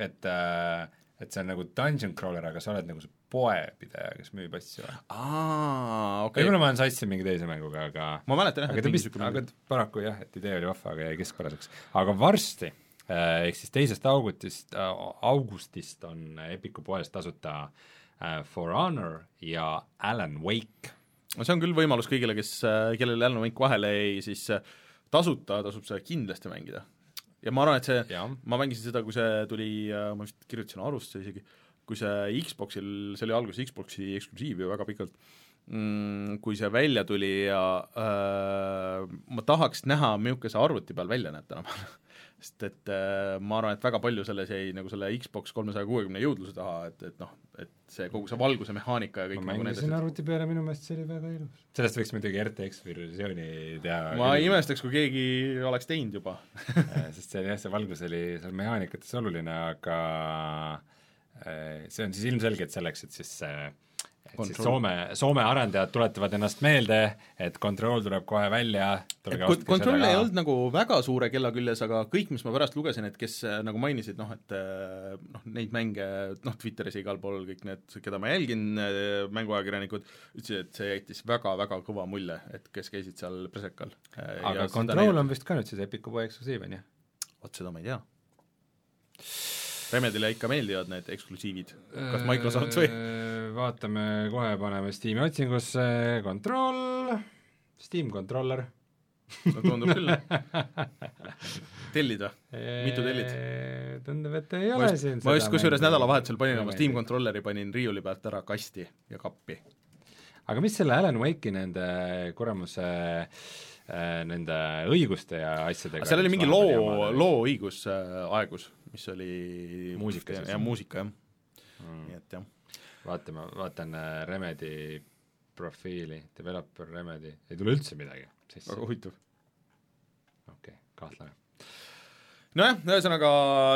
et äh, et see on nagu dungeon crawler, aga sa oled nagu see poepidaja, kes müüb asju aa, okei võib-olla ma olen sassi mingi teise mänguga, aga ma mäletan jah, aga et mingi niisugune aga paraku jah, et idee oli vahva, aga jäi keskpäraseks. aga varsti äh, ehk siis teisest augustist äh,, augustist on Epiku poes tasuta äh, For Honor ja Alan Wake. no see on küll võimalus kõigile, kes, kellel Alan Wake vahele jäi, siis äh, tasuta tasub seda kindlasti mängida. ja ma arvan, et see, ma mängisin seda, kui see tuli, ma vist kirjutasin arvustuse isegi, kui see Xboxil, see oli alguses Xboxi eksklusiiv ju väga pikalt mm,, kui see välja tuli ja äh, ma tahaks näha, milline see arvuti peal välja näeb tänapäeval. *laughs* sest et äh, ma arvan, et väga palju selles jäi nagu selle Xbox kolmesaja kuuekümne jõudluse taha, et, et noh, et see kogu see valguse mehaanika ja kõik ma nagu mängisin arvuti peale, minu meelest see oli väga ilus. sellest võiks muidugi RTX versiooni teha. ma ei imestaks, kui keegi oleks teinud juba. *laughs* Äh, sest see jah, see valgus oli seal mehaanikates oluline, aga äh, see on siis ilmselgelt selleks, et siis äh, siis Control. Soome, Soome arendajad tuletavad ennast meelde, et Control tuleb kohe välja, seda ei olnud nagu väga suure kella küljes, aga kõik, mis ma pärast lugesin, et kes äh, nagu mainisid noh, et äh, noh, neid mänge noh, Twitteris ja igal pool kõik need, keda ma jälgin, mänguajakirjanikud, ütlesid, et see jättis väga-väga kõva mulje, et kes käisid seal presekal. aga Control on vist ka nüüd siis Epiku poe eksklusiiv, on ju? vot seda ma ei tea. Remedile ikka meeldivad need eksklusiivid, kas Microsoft või? *laughs* vaatame kohe, paneme Steam'i otsingusse, Control, Steam Controller. no tundub küll. *laughs* tellid või? Mitu tellid? tundub, et ei ole just siin, ma just kusjuures mängu. nädalavahetusel panin oma Steam. Controlleri, panin riiuli pealt ära kasti ja kappi. aga mis selle Alan Wake'i nende kuramuse äh, nende õiguste ja asjadega seal oli mingi loo olid? looõigus äh, aegus, mis oli Muusika siis. jah, muusika jah, Mm. nii et jah. vaatame, vaatan äh, Remedi profiili, developer Remedi, ei tule üldse midagi sisse, väga okei huvitav. okay,, kahtlane. nojah, ühesõnaga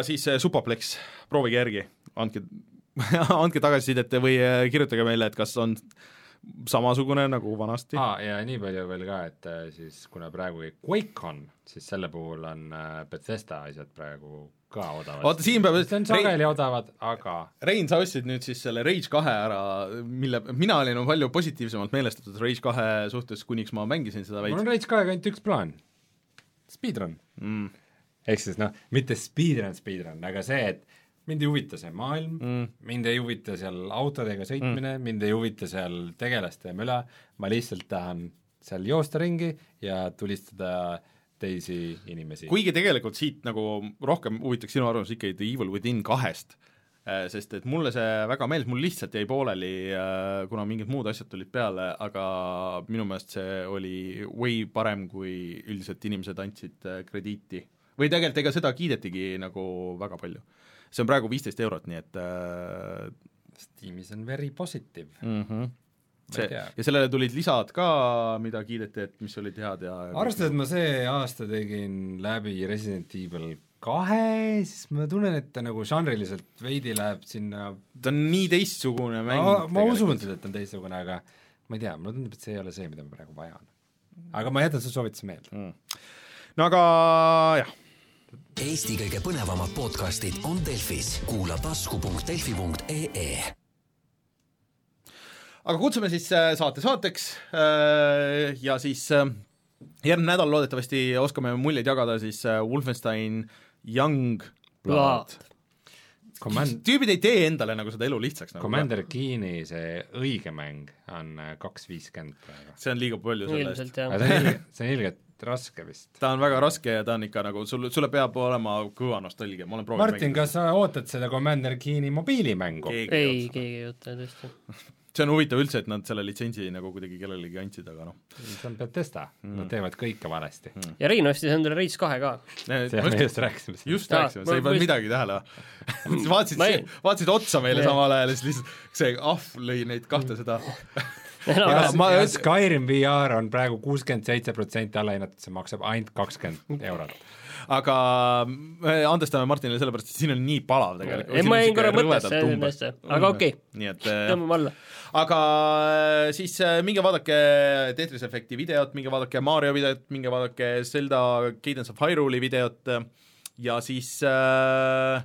siis äh, Supaplex, proovige järgi, andke *laughs* andke tagasisidet või äh, kirjutage meile, et kas on samasugune nagu vanasti aa, ja nii palju veel ka, et siis kuna praegu käib QuakeCon, siis selle puhul on Bethesda asjad praegu ka odavad. Vaata, siin peab- see on sageli odavad, aga Rein, sa ostsid nüüd siis selle Rage kahe ära, mille, mina olin palju positiivsemalt meelestatud Rage kahe suhtes, kuniks ma mängisin seda mul veits on Rage kahega ainult üks plaan, speedrun. mm.. ehk siis noh, mitte speedrun, speedrun, aga see, et mind ei huvita see maailm Mm. mind ei huvita seal autodega sõitmine mm., mind ei huvita seal tegelaste möla, ma lihtsalt tahan seal joosta ringi ja tulistada teisi inimesi. kuigi tegelikult siit nagu rohkem huvitaks sinu arvamus ikkagi The Evil Within kahest, sest et mulle see väga meeldis, mul lihtsalt jäi pooleli, kuna mingid muud asjad tulid peale, aga minu meelest see oli way parem, kui üldiselt inimesed andsid äh, krediiti. või tegelikult ega seda kiidetigi nagu väga palju. see on praegu viisteist eurot, nii et äh, Steamis on very positive. mm -hmm. See ja sellele tulid lisad ka, mida kiideti, et mis olid head ja arvestades, et ma see aasta tegin läbi Resident Evil kahe, siis ma tunnen, et ta nagu žanriliselt veidi läheb sinna ta on nii teistsugune mäng ma, ma usun seda, et ta on teistsugune, aga ma ei tea, mulle tundub, et see ei ole see, mida ma praegu vajan. aga ma jätan su soovituse meelde. no aga jah, Eesti kõige põnevamad podcastid on Delfis, kuula tasku.delfi.ee aga kutsume siis äh, saate saateks äh, ja siis äh, järgmine nädal loodetavasti oskame muljeid jagada siis Wolfenstein Young Blood. Command-, tüübid ei tee endale nagu seda elu lihtsaks nagu. Commander Keeni see õige mäng on kaks viiskümmend praegu. see on liiga palju selle eest. see on ilgelt raske vist. ta on väga raske ja ta on ikka nagu sul, sulle peab olema kõva nostalgia, ma olen proovinud Martin, kas sa ootad seda Commander Keeni mobiilimängu? ei keegi ei oota tõesti. *laughs* see on huvitav üldse, et nad selle litsentsi nagu kuidagi kellelegi andsid, aga noh. see on Bethesda mm., nad teevad kõike valesti mm.. ja Rein ostis endale Rage kahe ka. me just rääkisime sellest. just rääkisime, sa ei pannud midagi tähele. *laughs* vaatasid Ma ei-, vaatasid otsa meile samal ajal ja siis lihtsalt see ahv lõi neid kahte seda *laughs* ja, Aga ma- ja Skyrim VR on praegu kuuskümmend seitse protsenti allahinnatud, see maksab ainult kakskümmend eurot. aga me andestame Martinile sellepärast, et siin on nii palav tegelikult. ei, ma jäin korra mõttesse aga okei okay., äh, tõmbame alla. Aga äh, siis äh, minge vaadake Tetris Effecti videot, minge vaadake Mario videot, minge vaadake Zelda Cadence of Hyrule'i videot ja siis äh,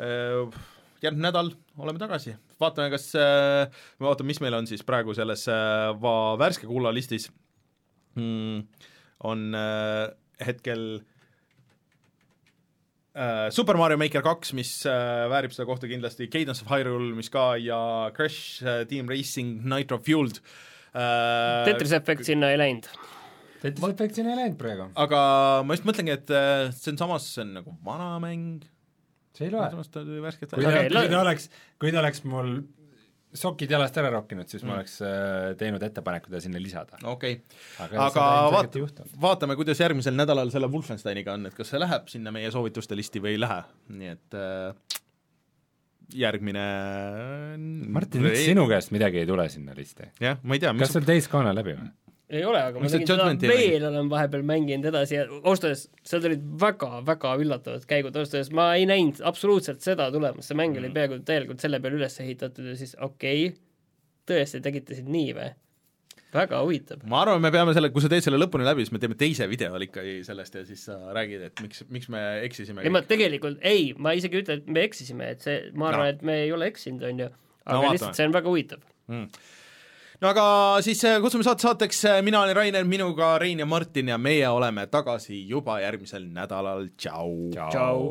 äh, järgmine nädal oleme tagasi, vaatame, kas äh,, vaatame, mis meil on siis praegu selles äh, va- värske kullalistis mm,. on äh, hetkel Super Mario Maker kaks, mis äh, väärib seda kohta kindlasti, Cadence of Hyrule, mis ka ja Crash äh, Team Racing Nitro Fueled. Äh, Tetris Effect sinna ei läinud. Tetris Effect siin ei läinud praegu, aga ma just mõtlengi, et äh, see on samas, see on nagu vana mäng, see ei loe. kui ta kui ta oleks, kui ta oleks mul sokid jalast ära rokkinud, siis Mm. ma oleks äh, teinud ettepaneku ta sinna lisada. okei, aga, aga ilmselgelt vaat- vaatame, kuidas järgmisel nädalal selle Wolfensteiniga on, et kas see läheb sinna meie soovituste listi või ei lähe, nii et äh, järgmine Martin, miks sinu käest midagi ei tule sinna listi? jah, ma ei tea, kas sul Days Gone läbi või? Ei ole, aga ma Miks sa tegin seda veel, olen vahepeal mänginud edasi ja ausalt öeldes seal tulid väga-väga üllatavad käigud, ausalt öeldes ma ei näinud absoluutselt seda tulemas, see mäng Mm. oli peaaegu täielikult selle peale üles ehitatud ja siis okei okay,, tõesti tegite siin nii või? väga huvitav. ma arvan, me peame selle, kui sa teed selle lõpuni läbi, siis me teeme teise video ikkagi sellest ja siis sa räägid, et miks, miks me eksisime ei, ma tegelikult, ei, ma isegi ei ütle, et me eksisime, et see, ma arvan No. et me ei ole eksinud, on ju, aga No vaatame. lihtsalt see on väga huvitav. No aga siis äh, kutsume saate saateks, mina olen Rainer, minuga Rein ja Martin ja meie oleme tagasi juba järgmisel nädalal, tšau, Tšau.